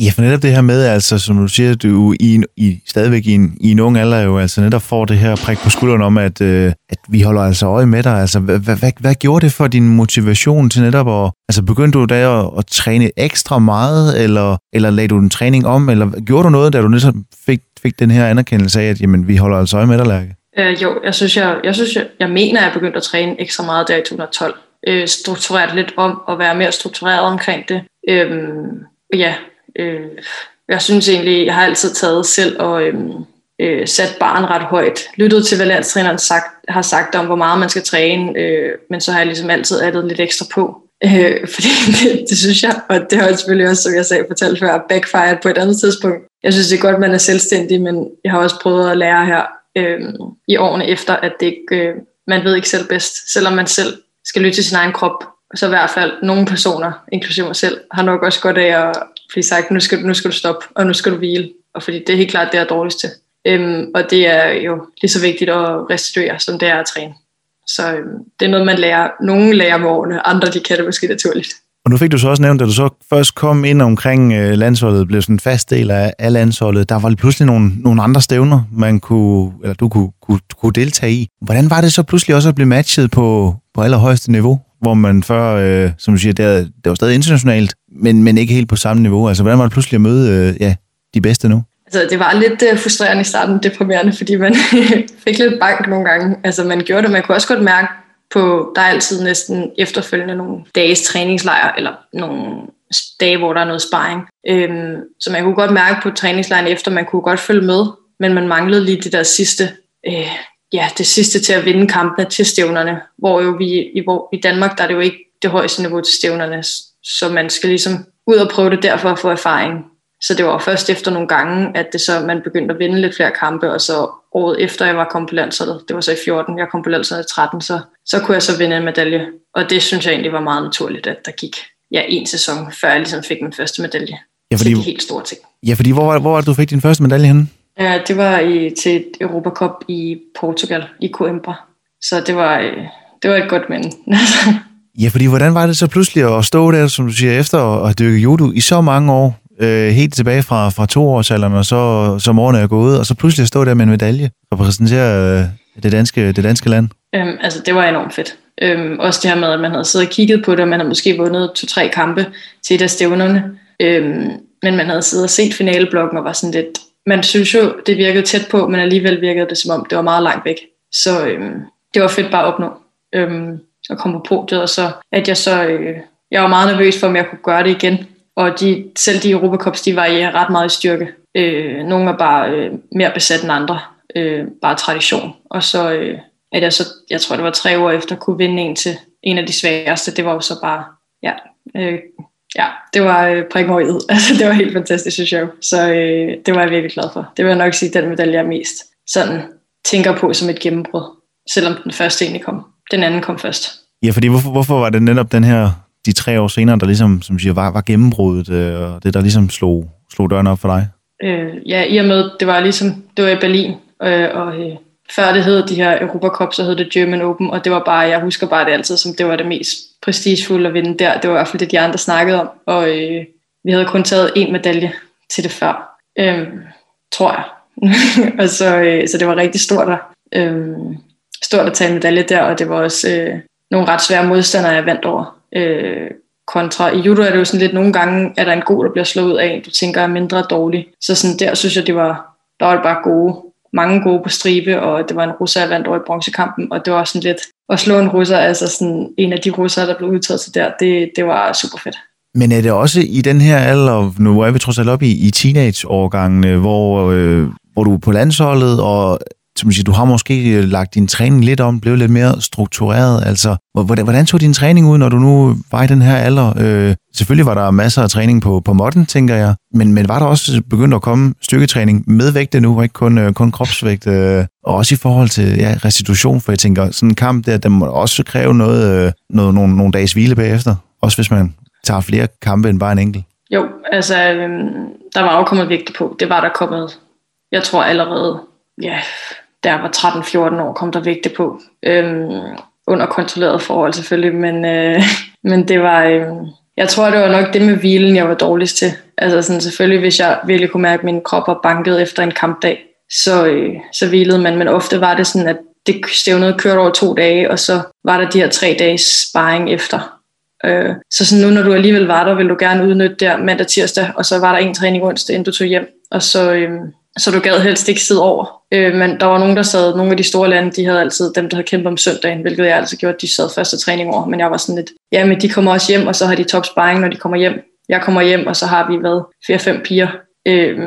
[SPEAKER 1] Ja, for netop det her med, altså, som du siger, du i, en, i, stadigvæk i en, i en ung alder jo altså netop får det her prik på skulderen om, at, øh, at vi holder altså øje med dig. Altså, hvad, hvad, hvad gjorde det for din motivation til netop at, altså begyndte du da at, at træne ekstra meget, eller, eller lagde du en træning om, eller gjorde du noget, da du netop fik, fik den her anerkendelse af, at jamen, vi holder altså øje med dig, Lærke?
[SPEAKER 2] Øh, jo, jeg synes, jeg, jeg, synes jeg, jeg mener, at jeg begyndte at træne ekstra meget der i 2012 øh, struktureret lidt om og være mere struktureret omkring det. Øh, ja, øh, jeg synes egentlig, jeg har altid taget selv og øhm, øh, sat barn ret højt. Lyttet til, hvad landstræneren sagt, har sagt om, hvor meget man skal træne, øh, men så har jeg ligesom altid addet lidt ekstra på. Øh, fordi det, det synes jeg, og det har jeg selvfølgelig også, som jeg sagde, fortalt før, backfired på et andet tidspunkt. Jeg synes, det er godt, at man er selvstændig, men jeg har også prøvet at lære her øh, i årene efter, at det ikke, øh, man ved ikke selv bedst. Selvom man selv skal lytte til sin egen krop, så i hvert fald nogle personer, inklusive mig selv, har nok også godt af at fordi sagt, nu skal, nu skal du stoppe, og nu skal du hvile. Og fordi det er helt klart det, jeg er dårligst til. Øhm, og det er jo lige så vigtigt at restituere, som det er at træne. Så øhm, det er noget, man lærer. Nogle lærer med årene, andre de kan det måske naturligt.
[SPEAKER 1] Og nu fik du så også nævnt, at du så først kom ind omkring øh, landsholdet, blev sådan en fast del af, af landsholdet. Der var pludselig nogle, nogle andre stævner, man kunne, eller du kunne, kunne, kunne deltage i. Hvordan var det så pludselig også at blive matchet på, på allerhøjeste niveau? Hvor man før, øh, som du siger, det, det var stadig internationalt, men, men ikke helt på samme niveau. Altså, hvordan var det pludselig at møde øh, ja, de bedste nu?
[SPEAKER 2] Altså, det var lidt øh, frustrerende i starten, deprimerende, fordi man fik lidt bank nogle gange. Altså, man gjorde det, man kunne også godt mærke på, der er altid næsten efterfølgende nogle dages træningslejr, eller nogle dage, hvor der er noget sparring. Øhm, så man kunne godt mærke på træningslejren efter, man kunne godt følge med, men man manglede lige det der sidste, øh, ja, det sidste til at vinde kampene til stævnerne, hvor jo vi i, hvor, i Danmark, der er det jo ikke det højeste niveau til stævnerne, så man skal ligesom ud og prøve det derfor at få erfaring. Så det var først efter nogle gange, at det så, man begyndte at vinde lidt flere kampe, og så året efter jeg var kommet på landsholdet, det var så i 14, jeg kom på landsholdet i 13, så, så kunne jeg så vinde en medalje. Og det synes jeg egentlig var meget naturligt, at der gik ja, en sæson, før jeg ligesom fik min første medalje. Ja, fordi, til de helt store ting.
[SPEAKER 1] Ja, fordi hvor, hvor var det, du fik din første medalje henne?
[SPEAKER 2] Ja, det var i, til et Europacup i Portugal, i Coimbra. Så det var, øh, det var et godt minde.
[SPEAKER 1] ja, fordi hvordan var det så pludselig at stå der, som du siger, efter at have dykket judo i så mange år, øh, helt tilbage fra, fra toårsalderen, og så som årene er gået, og så pludselig stå der med en medalje og præsentere øh, det, danske, det danske land?
[SPEAKER 2] Øhm, altså, det var enormt fedt. Øhm, også det her med, at man havde siddet og kigget på det, og man havde måske vundet to-tre kampe til et af stævnerne. Øhm, men man havde siddet og set finaleblokken og var sådan lidt... Man synes jo, det virkede tæt på, men alligevel virkede det, som om det var meget langt væk. Så øhm, det var fedt bare at opnå. Øhm, at komme på podiet, og så at jeg så... Øh, jeg var meget nervøs for, om jeg kunne gøre det igen. Og de, selv de Europacups, de varierer øh, ret meget i styrke. Øh, nogle er bare øh, mere besat end andre. Øh, bare tradition. Og så, øh, at jeg så, jeg tror det var tre år efter, kunne vinde en til en af de sværeste. Det var jo så bare, ja, øh, ja det var øh, prikken Altså, det var helt fantastisk, synes jeg. Så øh, det var jeg virkelig glad for. Det vil jeg nok sige, den medalje, jeg mest sådan tænker på som et gennembrud. Selvom den første egentlig kom. Den anden kom først.
[SPEAKER 1] Ja, fordi hvorfor, hvorfor var det netop den her de tre år senere, der ligesom, som siger, var, var gennembruddet, øh, og det der ligesom slog, slog døren op for dig?
[SPEAKER 2] Øh, ja, i og med, det var ligesom, det var i Berlin, øh, og øh, før det hed de her Europa Cup, så hed det German Open, og det var bare, jeg husker bare det altid, som det var det mest prestigefulde at vinde der. Det var i hvert fald det, de andre snakkede om, og øh, vi havde kun taget en medalje til det før, øh, tror jeg. og så, øh, så det var rigtig stort at, øh, stort at tage en medalje der, og det var også øh, nogle ret svære modstandere, jeg vandt over. Øh, kontra i judo er det jo sådan lidt, nogle gange er der en god, der bliver slået ud af, du tænker er mindre dårlig. Så sådan der synes jeg, det var, der var bare gode, mange gode på stribe, og det var en russer, jeg vandt over i bronzekampen, og det var sådan lidt, at slå en russer, altså sådan en af de russer, der blev udtaget til der, det, det var super fedt.
[SPEAKER 1] Men er det også i den her alder, nu er vi trods alt op i, i teenageårgangene, hvor, øh, hvor du er på landsholdet, og som siger, du har måske øh, lagt din træning lidt om, blevet lidt mere struktureret. Altså, hvordan, hvordan tog din træning ud, når du nu var i den her alder? Øh, selvfølgelig var der masser af træning på, på modden, tænker jeg, men, men var der også begyndt at komme styrketræning med vægte nu, ikke kun, øh, kun kropsvægt, øh, og også i forhold til ja, restitution, for jeg tænker, sådan en kamp der, den må også kræve noget, øh, noget, nogle, nogle dages hvile bagefter, også hvis man tager flere kampe end bare en enkelt.
[SPEAKER 2] Jo, altså, øh, der var jo kommet vægte på. Det var der kommet, jeg tror allerede, ja, da jeg var 13-14 år, kom der vægte på. Øhm, under kontrolleret forhold selvfølgelig, men, øh, men det var, øh, jeg tror det var nok det med hvilen, jeg var dårligst til. Altså sådan, selvfølgelig, hvis jeg virkelig kunne mærke, at min krop var banket efter en kampdag, så, øh, så hvilede man, men ofte var det sådan, at det stævnede kørte over to dage, og så var der de her tre dages sparring efter. Øh, så sådan nu, når du alligevel var der, vil du gerne udnytte der mandag, tirsdag, og så var der en træning onsdag, inden du tog hjem. Og så, øh, så du gad helst ikke sidde over. Øh, men der var nogen, der sad, nogle af de store lande, de havde altid dem, der havde kæmpet om søndagen, hvilket jeg altid gjorde, de sad første træning over. Men jeg var sådan lidt, ja, men de kommer også hjem, og så har de top sparring, når de kommer hjem. Jeg kommer hjem, og så har vi været fire-fem piger Øh,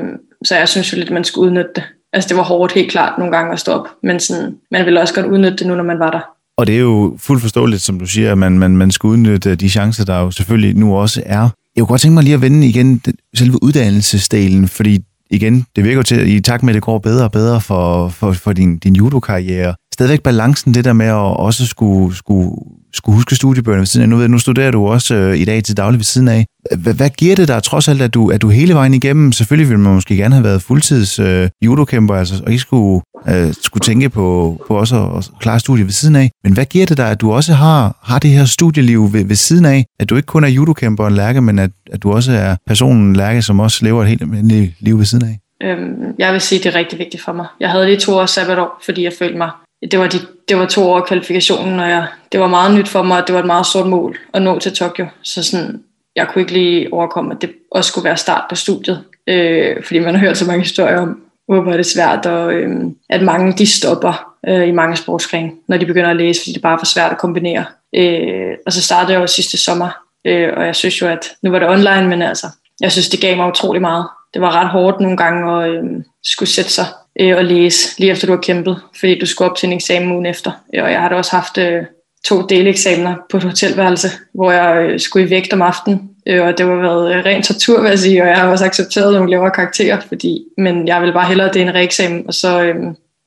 [SPEAKER 2] så jeg synes jo lidt, at man skulle udnytte det. Altså det var hårdt helt klart nogle gange at stå op, men sådan, man ville også godt udnytte det nu, når man var der.
[SPEAKER 1] Og det er jo fuldt forståeligt, som du siger, at man, man, man skal udnytte øh, de chancer, der jo selvfølgelig nu også er. Jeg kunne godt tænke mig lige at vende igen selve uddannelsesdelen, fordi igen, det virker til, at i takt med, at det går bedre og bedre for, for, for din, din judokarriere, stadigvæk balancen, det der med at også skulle, skulle, skulle huske studiebøgerne ved siden af. Nu, ved, nu studerer du også øh, i dag til daglig ved siden af. Hvad, hvad giver det dig trods alt, at du, at du hele vejen igennem, selvfølgelig ville man måske gerne have været fuldtids øh, judokæmper, altså, og ikke skulle, øh, skulle tænke på, på også at, at klare studiet ved siden af. Men hvad giver det dig, at du også har, har det her studieliv ved, ved siden af? At du ikke kun er judokæmper og lærke, men at, at du også er personen lærke, som også lever et helt almindeligt liv ved siden af?
[SPEAKER 2] Øhm, jeg vil sige, det er rigtig vigtigt for mig. Jeg havde lige to år sabbatår, fordi jeg følte mig det var, de, det var to år kvalifikationen, og jeg, det var meget nyt for mig, og det var et meget stort mål at nå til Tokyo. Så sådan, jeg kunne ikke lige overkomme, at det også skulle være start på studiet, øh, fordi man har hørt så mange historier om, hvor er svært, og øh, at mange de stopper øh, i mange sportsgrene, når de begynder at læse, fordi det bare er for svært at kombinere. Øh, og så startede jeg jo sidste sommer, øh, og jeg synes jo, at nu var det online, men altså, jeg synes, det gav mig utrolig meget. Det var ret hårdt nogle gange at øh, skulle sætte sig øh, og læse, lige efter du har kæmpet, fordi du skulle op til en eksamen ugen efter. Øh, og jeg har da også haft øh, to deleksamener på et hotelværelse, hvor jeg øh, skulle i vægt om aftenen, øh, og det var været øh, ren tortur, vil jeg sige, og jeg har også accepteret nogle lavere karakterer, fordi, men jeg vil bare hellere, det er en reeksamen, og så, øh,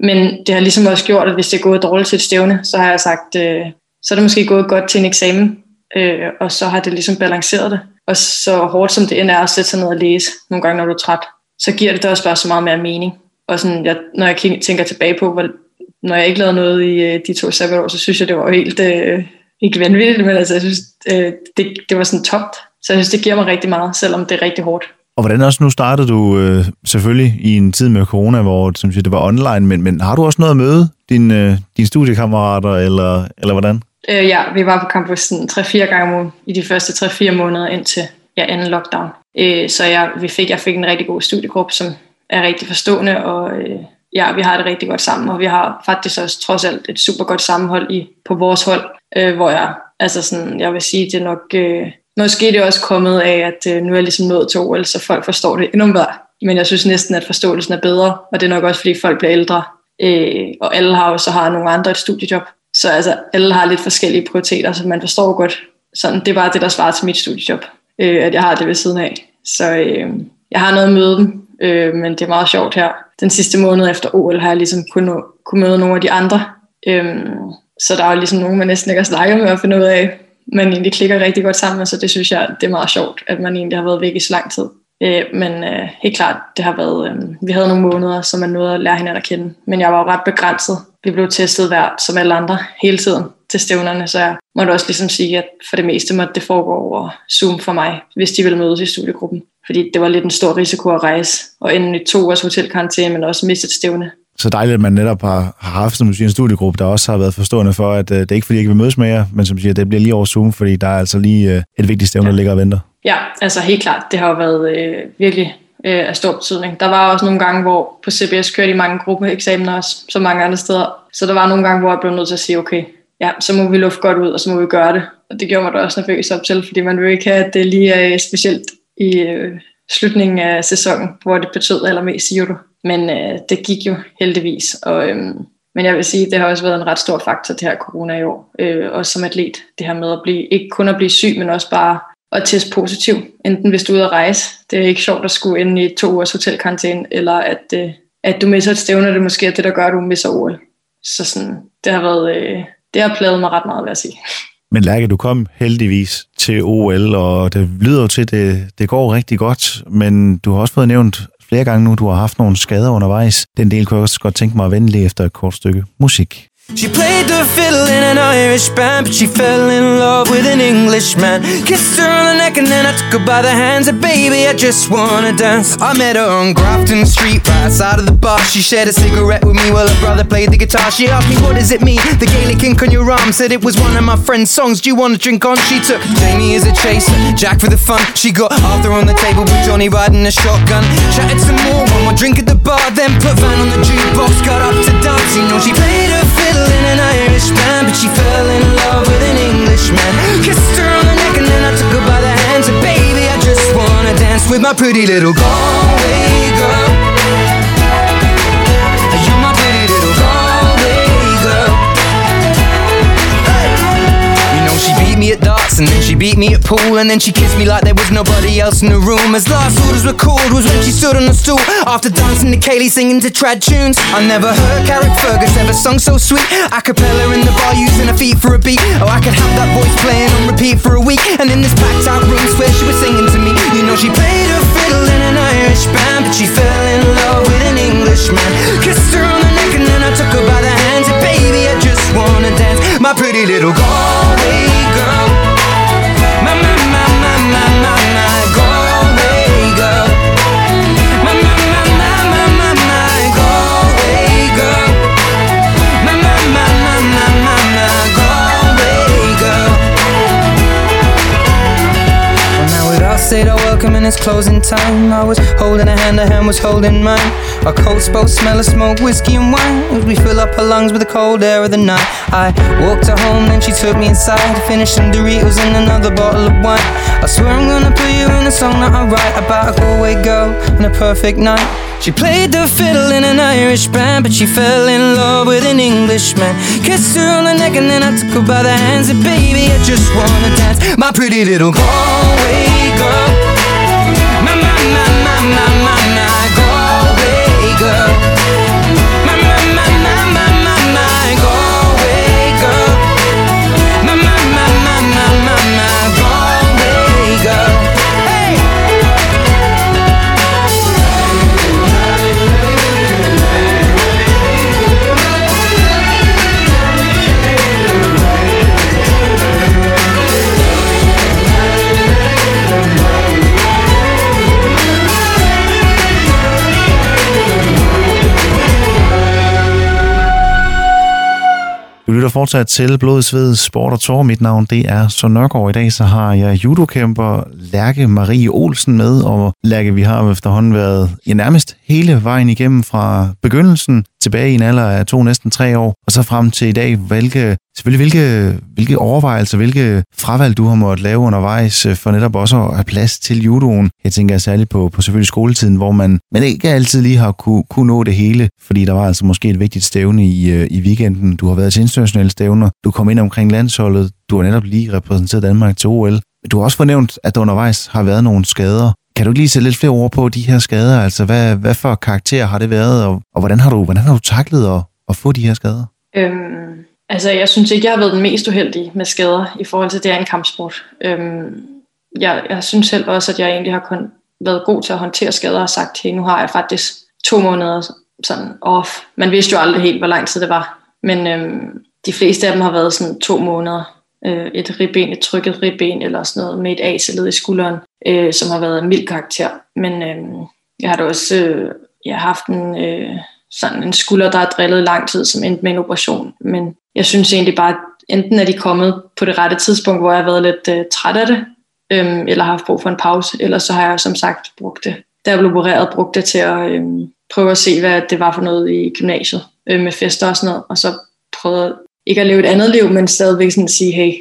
[SPEAKER 2] men det har ligesom også gjort, at hvis det er gået dårligt til et stævne, så har jeg sagt, øh, så er det måske gået godt til en eksamen, øh, og så har det ligesom balanceret det. Og så hårdt som det end er at sætte sig ned og læse, nogle gange når du er træt, så giver det da også bare så meget mere mening. Og sådan, jeg, når jeg tænker tilbage på, hvor, når jeg ikke lavede noget i øh, de to sabbatår, så synes jeg, det var helt, øh, ikke vanvittigt, men altså, jeg synes, øh, det, det var sådan topt. Så jeg synes, det giver mig rigtig meget, selvom det er rigtig hårdt.
[SPEAKER 1] Og hvordan også nu startede du øh, selvfølgelig i en tid med corona, hvor som siger, det var online, men, men har du også noget at møde dine, øh, dine studiekammerater, eller, eller hvordan?
[SPEAKER 2] Øh, ja, vi var på campus sådan 3-4 gange om ugen i de første 3-4 måneder indtil ja, anden lockdown. Øh, så jeg, vi fik, jeg fik en rigtig god studiegruppe, som er rigtig forstående, og øh, ja, vi har det rigtig godt sammen, og vi har faktisk også trods alt et super godt sammenhold i, på vores hold, øh, hvor jeg, altså sådan, jeg vil sige, det er nok, øh, måske det er også kommet af, at øh, nu er jeg ligesom nået til OL, så folk forstår det endnu bedre. Men jeg synes næsten, at forståelsen er bedre, og det er nok også, fordi folk bliver ældre, øh, og alle har jo så har nogle andre et studiejob. Så altså, alle har lidt forskellige prioriteter, så man forstår godt. Sådan, det er bare det, der svarer til mit studiejob, øh, at jeg har det ved siden af. Så øh, jeg har noget at møde dem, øh, men det er meget sjovt her. Den sidste måned efter OL har jeg ligesom kunnet, kunne møde nogle af de andre. Øh, så der er jo ligesom nogen, man næsten ikke har snakket med at finde ud af, man egentlig klikker rigtig godt sammen, så det synes jeg, det er meget sjovt, at man egentlig har været væk i så lang tid. Øh, men øh, helt klart, det har været, øh, vi havde nogle måneder, som man nåede at lære hinanden at kende. Men jeg var jo ret begrænset. Vi blev testet hver, som alle andre, hele tiden til stævnerne, så jeg måtte også ligesom sige, at for det meste måtte det foregå over Zoom for mig, hvis de ville mødes i studiegruppen. Fordi det var lidt en stor risiko at rejse, og ende i to års hotelkarantæne, men også miste et stævne.
[SPEAKER 1] Så dejligt, at man netop har, har haft som siger, en studiegruppe, der også har været forstående for, at uh, det er ikke fordi, jeg ikke vil mødes med jer, men som siger, det bliver lige over Zoom, fordi der er altså lige uh, et vigtigt stævne, ja. der ligger og venter.
[SPEAKER 2] Ja, altså helt klart. Det har jo været øh, virkelig øh, af stor betydning. Der var også nogle gange, hvor på CBS kørte i mange gruppeeksamener også, så mange andre steder. Så der var nogle gange, hvor jeg blev nødt til at sige, okay, ja, så må vi lufte godt ud, og så må vi gøre det. Og det gjorde mig da også nervøs op til, fordi man vil ikke have, at det lige er øh, specielt i øh, slutningen af sæsonen, hvor det betød allermest, siger du. Men øh, det gik jo heldigvis, og øh, men jeg vil sige, det har også været en ret stor faktor, det her corona i år. Øh, også som atlet, det her med at blive, ikke kun at blive syg, men også bare at teste positiv. Enten hvis du er ude at rejse. Det er ikke sjovt at skulle ind i to ugers hotelkarantæne, eller at, øh, at du misser et stævne, det måske er det, der gør, at du misser OL. Så sådan, det har været, øh, det har pladet mig ret meget, vil jeg sige.
[SPEAKER 1] Men Lærke, du kom heldigvis til OL, og det lyder jo til, at det, det går rigtig godt, men du har også fået nævnt flere gange nu, du har haft nogle skader undervejs. Den del kunne jeg også godt tænke mig at vende lige efter et kort stykke musik. She played the fiddle in an Irish band, but she fell in love with an Englishman. Kissed her on the neck and then I took her by the hands. And baby, I just wanna dance. I met her on Grafton Street, right side of the bar. She shared a cigarette with me while her brother played the guitar. She asked me, What does it mean? The Gaelic ink on your arm said it was one of my friend's songs. Do you wanna drink on? She took Jamie as a chaser, Jack for the fun. She got Arthur on the table with Johnny riding a shotgun. Chatted some more, one more drink at the bar, then put Van on the jukebox. Got up to dance, you know she played her an Irish band, but she fell in love with an Englishman. Kissed her on the neck and then I took her by the hands and baby, I just wanna dance
[SPEAKER 4] with my pretty little Galway me at darts and then she beat me at pool and then she kissed me like there was nobody else in the room. As last orders were called was when she stood on the stool after dancing to Kaylee singing to trad tunes. I never heard Carrick Fergus ever sung so sweet. A cappella in the bar using her feet for a beat. Oh, I could have that voice playing on repeat for a week. And in this packed out room, swear she was singing to me. You know she played her fiddle in an Irish band, but she fell in love with an Englishman. Kissed her on the neck and then I took her by the hands. My pretty little Galway girl. My, my, my, my, my, my, said our welcome and it's closing time. I was holding a hand, a hand was holding mine. Our coats both smell of smoke, whiskey and wine as we fill up her lungs with the cold air of the night. I walked her home, then she took me inside to finish some Doritos and another bottle of wine. I swear I'm gonna put you in a song that I write about a Galway girl and a perfect night. She played the fiddle in an Irish band, but she fell in love with an Englishman. Kissed her on the neck and then I took her by the hands. And baby, I just wanna dance, my pretty little Galway up. Na na na na na
[SPEAKER 1] na. Lytter fortsat til Blod, Sved, Sport og Tår. Mit navn det er Søren Nørgaard. I dag så har jeg judokæmper Lærke Marie Olsen med. Og Lærke, vi har efterhånden været ja, nærmest hele vejen igennem fra begyndelsen tilbage i en alder af to, næsten tre år, og så frem til i dag. Hvilke, selvfølgelig hvilke, hvilke overvejelser, hvilke fravalg du har måttet lave undervejs øh, for netop også at have plads til judoen. Jeg tænker særligt på, på selvfølgelig skoletiden, hvor man, man ikke altid lige har kunne, kunne nå det hele, fordi der var altså måske et vigtigt stævne i, øh, i weekenden. Du har været til internationale stævner, du kom ind omkring landsholdet, du har netop lige repræsenteret Danmark til OL. Du har også fornævnt, at der undervejs har været nogle skader. Kan du lige sætte lidt flere ord på de her skader? Altså, hvad, hvad for karakter har det været, og, og hvordan, har du, hvordan har du taklet at, at få de her skader?
[SPEAKER 2] Øhm, altså, jeg synes ikke, jeg har været den mest uheldige med skader i forhold til, at det er en kampsport. Øhm, jeg, jeg synes selv også, at jeg egentlig har kun været god til at håndtere skader og sagt, hey, nu har jeg faktisk to måneder sådan off. Man vidste jo aldrig helt, hvor lang tid det var. Men øhm, de fleste af dem har været sådan to måneder. Øh, et ribben, et trykket ribben eller sådan noget med et AC-led i skulderen, øh, som har været af mild karakter. Men øh, jeg har da også øh, jeg har haft en, øh, sådan en skulder, der har drillet lang tid, som endte med en operation. Men jeg synes egentlig bare, at enten er de kommet på det rette tidspunkt, hvor jeg har været lidt øh, træt af det, øh, eller har haft brug for en pause, eller så har jeg som sagt brugt det. Da jeg blev opereret, brugte det til at øh, prøve at se, hvad det var for noget i gymnasiet øh, med fester og sådan noget, og så prøvede ikke at leve et andet liv, men stadigvæk sådan at sige, hey,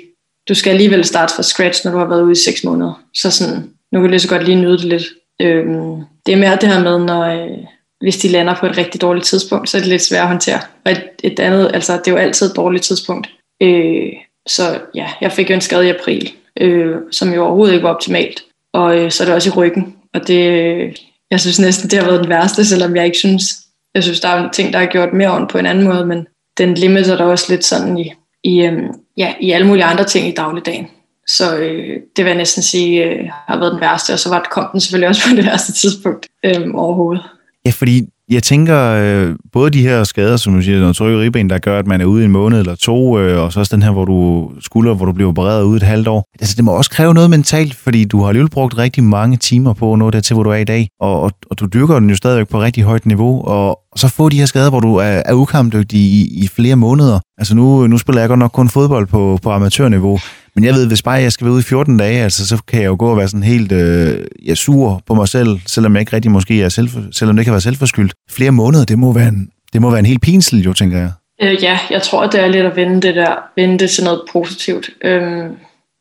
[SPEAKER 2] du skal alligevel starte fra scratch, når du har været ude i seks måneder. Så sådan, nu kan du lige så godt lige nyde det lidt. Øhm, det er mere det her med, når, øh, hvis de lander på et rigtig dårligt tidspunkt, så er det lidt svært at håndtere. Og et, et andet, altså det er jo altid et dårligt tidspunkt. Øh, så ja, jeg fik jo en skade i april, øh, som jo overhovedet ikke var optimalt. Og øh, så er det også i ryggen. Og det, øh, jeg synes næsten, det har været den værste, selvom jeg ikke synes, jeg synes, der er ting, der har gjort mere ondt på en anden måde, men den limiter der også lidt sådan i, i, øhm, ja, i alle mulige andre ting i dagligdagen. Så øh, det vil jeg næsten sige øh, har været den værste, og så var det, kom den selvfølgelig også på det værste tidspunkt øh, overhovedet.
[SPEAKER 1] Ja, fordi jeg tænker, øh, både de her skader, som du siger, noget tryk ribben, der gør, at man er ude i en måned eller to, øh, og så også den her, hvor du skulder, hvor du bliver opereret ude et halvt år. Altså, det må også kræve noget mentalt, fordi du har alligevel brugt rigtig mange timer på at nå det til, hvor du er i dag, og, og, og du dyrker den jo stadigvæk på rigtig højt niveau, og, og så få de her skader, hvor du er, er ukampdygtig i, i flere måneder. Altså, nu, nu spiller jeg godt nok kun fodbold på, på amatørniveau, men jeg ved, hvis bare jeg skal være ude i 14 dage, altså, så kan jeg jo gå og være sådan helt øh, jeg sur på mig selv, selvom jeg ikke rigtig måske er selv, selvom det kan være selvforskyldt. Flere måneder, det må være en, det må være en helt pinsel, jo, tænker jeg.
[SPEAKER 2] Øh, ja, jeg tror, det er lidt at vende det der, vende det til noget positivt. Øhm,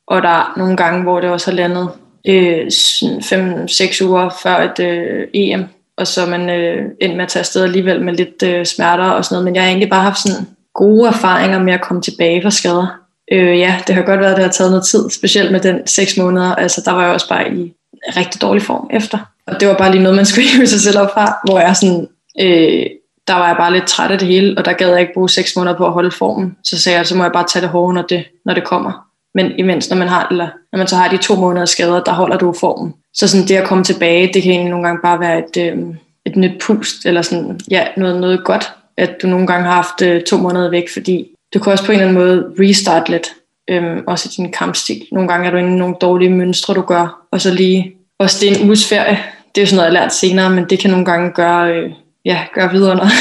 [SPEAKER 2] og der er nogle gange, hvor det også har landet øh, 5-6 uger før et øh, EM, og så man øh, endte med at tage afsted alligevel med lidt øh, smerter og sådan noget, men jeg har egentlig bare haft sådan gode erfaringer med at komme tilbage fra skader. Øh, ja, det har godt været, at det har taget noget tid, specielt med den 6 måneder, altså der var jeg også bare i rigtig dårlig form efter. Og det var bare lige noget, man skulle hive sig selv op fra, hvor jeg sådan, øh, der var jeg bare lidt træt af det hele, og der gad jeg ikke bruge seks måneder på at holde formen. Så sagde jeg, så må jeg bare tage det hårde, når det, når det kommer. Men imens, når man, har, eller, når man så har de to måneder skader, der holder du formen. Så sådan det at komme tilbage, det kan egentlig nogle gange bare være et, øh, et nyt pust, eller sådan, ja, noget, noget godt, at du nogle gange har haft øh, to måneder væk, fordi du kan også på en eller anden måde restart lidt, øh, også i din kampstil. Nogle gange er du inde i nogle dårlige mønstre, du gør, og så lige, også det er en uges ferie, det er jo sådan noget, jeg har lært senere, men det kan nogle gange gøre, øh, ja, gøre videre noget.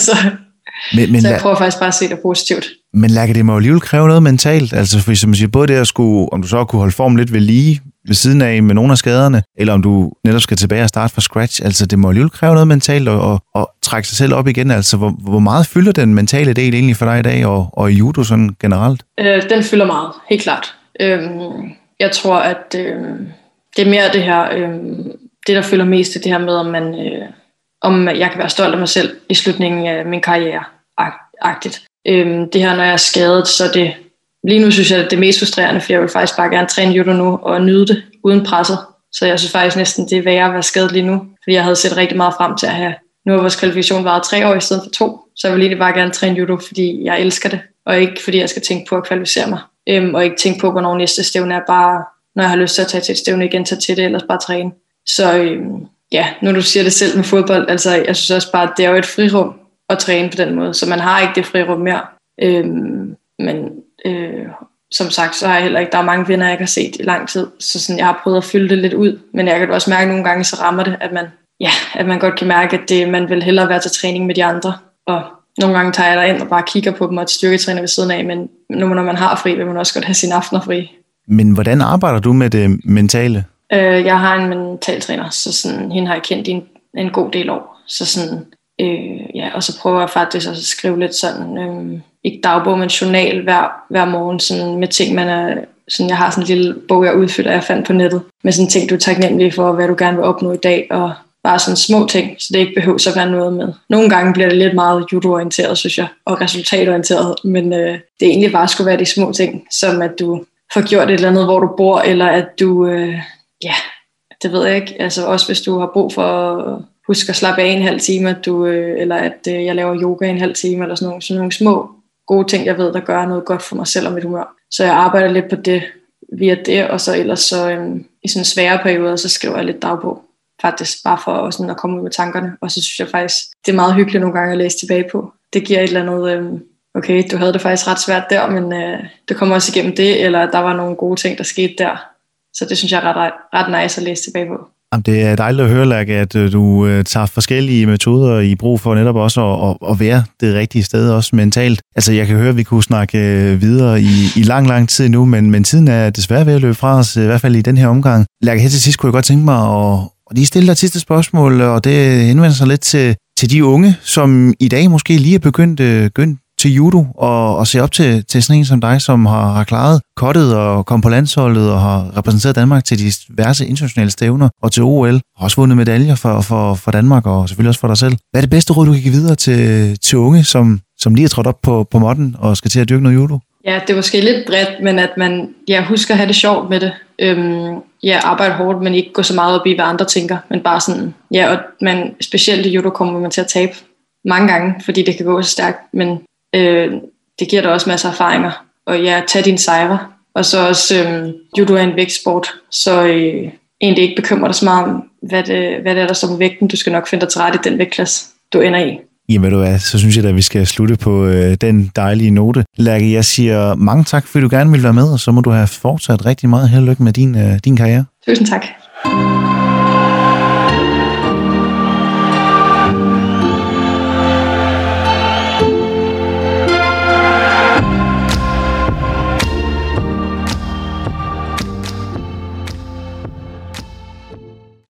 [SPEAKER 2] så, men, men så jeg prøver faktisk bare at se det positivt.
[SPEAKER 1] Men Lærke, det må jo alligevel kræve noget mentalt, altså for som man siger, både det at skulle, om du så kunne holde form lidt ved lige ved siden af med nogle af skaderne, eller om du netop skal tilbage og starte fra scratch, altså det må alligevel kræve noget mentalt at, at, at trække sig selv op igen, altså hvor, hvor meget fylder den mentale del egentlig for dig i dag, og, og i judo sådan generelt?
[SPEAKER 2] Øh, den fylder meget, helt klart. Øh, jeg tror, at øh, det er mere det her, øh, det der fylder mest, det her med, om man... Øh, om jeg kan være stolt af mig selv i slutningen af min karriere. Agtigt. Øhm, det her, når jeg er skadet, så det, lige nu synes jeg, at det er mest frustrerende, for jeg vil faktisk bare gerne træne judo nu og nyde det uden presset. Så jeg synes faktisk næsten, det er værre at være skadet lige nu, fordi jeg havde set rigtig meget frem til at have, nu har vores kvalifikation varet tre år i stedet for to, så jeg vil lige bare gerne træne judo, fordi jeg elsker det, og ikke fordi jeg skal tænke på at kvalificere mig, øhm, og ikke tænke på, hvornår næste stævne er bare, når jeg har lyst til at tage til et stævne igen, tage til det, ellers bare træne. Så øhm, ja, nu du siger det selv med fodbold, altså jeg synes også bare, at det er jo et frirum at træne på den måde, så man har ikke det frirum mere. Øhm, men øh, som sagt, så har jeg heller ikke, der er mange venner, jeg ikke har set i lang tid, så sådan, jeg har prøvet at fylde det lidt ud, men jeg kan også mærke at nogle gange, så rammer det, at man, ja, at man godt kan mærke, at det, man vil hellere være til træning med de andre, og nogle gange tager jeg ind og bare kigger på dem og styrketræner ved siden af, men nu når man har fri, vil man også godt have sine aftener fri.
[SPEAKER 1] Men hvordan arbejder du med det mentale?
[SPEAKER 2] Øh, jeg har en mentaltræner, så sådan, hende har jeg kendt i en, en god del år. Så sådan, øh, ja, og så prøver jeg faktisk at skrive lidt sådan, øh, ikke dagbog, men journal hver, hver morgen, sådan, med ting, man er, sådan, jeg har sådan en lille bog, jeg udfylder, jeg fandt på nettet, med sådan ting, du er taknemmelig for, hvad du gerne vil opnå i dag, og bare sådan små ting, så det ikke behøver at være noget med. Nogle gange bliver det lidt meget judoorienteret, synes jeg, og resultatorienteret, men øh, det egentlig bare skulle være de små ting, som at du får gjort et eller andet, hvor du bor, eller at du øh, ja, det ved jeg ikke. Altså også hvis du har brug for at huske at slappe af en halv time, at du, øh, eller at øh, jeg laver yoga en halv time, eller sådan nogle, sådan nogle små gode ting, jeg ved, der gør noget godt for mig selv og mit humør. Så jeg arbejder lidt på det via det, og så ellers så øhm, i sådan svære perioder, så skriver jeg lidt dagbog. Faktisk bare for sådan at komme ud med tankerne. Og så synes jeg faktisk, det er meget hyggeligt nogle gange at læse tilbage på. Det giver et eller andet, øhm, okay, du havde det faktisk ret svært der, men øh, det kommer også igennem det, eller der var nogle gode ting, der skete der. Så det synes jeg er ret, ret nice at læse tilbage på.
[SPEAKER 1] Jamen, det er dejligt at høre, Lærke, at øh, du øh, tager forskellige metoder i brug for netop også at, at være det rigtige sted, også mentalt. Altså, jeg kan høre, at vi kunne snakke øh, videre i, i lang, lang tid nu, men, men tiden er desværre ved at løbe fra os, i hvert fald i den her omgang. Lærke, her til sidst kunne jeg godt tænke mig at, at lige stille dig sidste spørgsmål, og det henvender sig lidt til, til de unge, som i dag måske lige er begyndt, begyndt til judo og, og se op til, til sådan en som dig, som har, har klaret kottet og kom på landsholdet og har repræsenteret Danmark til de diverse internationale stævner og til OL. Og også vundet medaljer for, for, for Danmark og selvfølgelig også for dig selv. Hvad er det bedste råd, du kan give videre til, til unge, som, som lige er trådt op på, på modden og skal til at dyrke noget judo?
[SPEAKER 2] Ja, det er måske lidt bredt, men at man ja, husker at have det sjovt med det. Øhm, ja, arbejde hårdt, men ikke gå så meget op i, hvad andre tænker, men bare sådan, ja, og man, specielt i judo kommer man til at tabe mange gange, fordi det kan gå så stærkt, men øh, det giver dig også masser af erfaringer. Og ja, tag din sejre. Og så også, øh, judo er en vægtsport, så øh, egentlig ikke bekymre dig så meget om, hvad det, hvad det er, der står på vægten. Du skal nok finde dig til ret i den vægtklasse, du ender i.
[SPEAKER 1] Jamen du er, så synes jeg at vi skal slutte på øh, den dejlige note. Lærke, jeg siger mange tak, fordi du gerne vil være med, og så må du have fortsat rigtig meget held og lykke med din, øh, din karriere.
[SPEAKER 2] Tusind tak.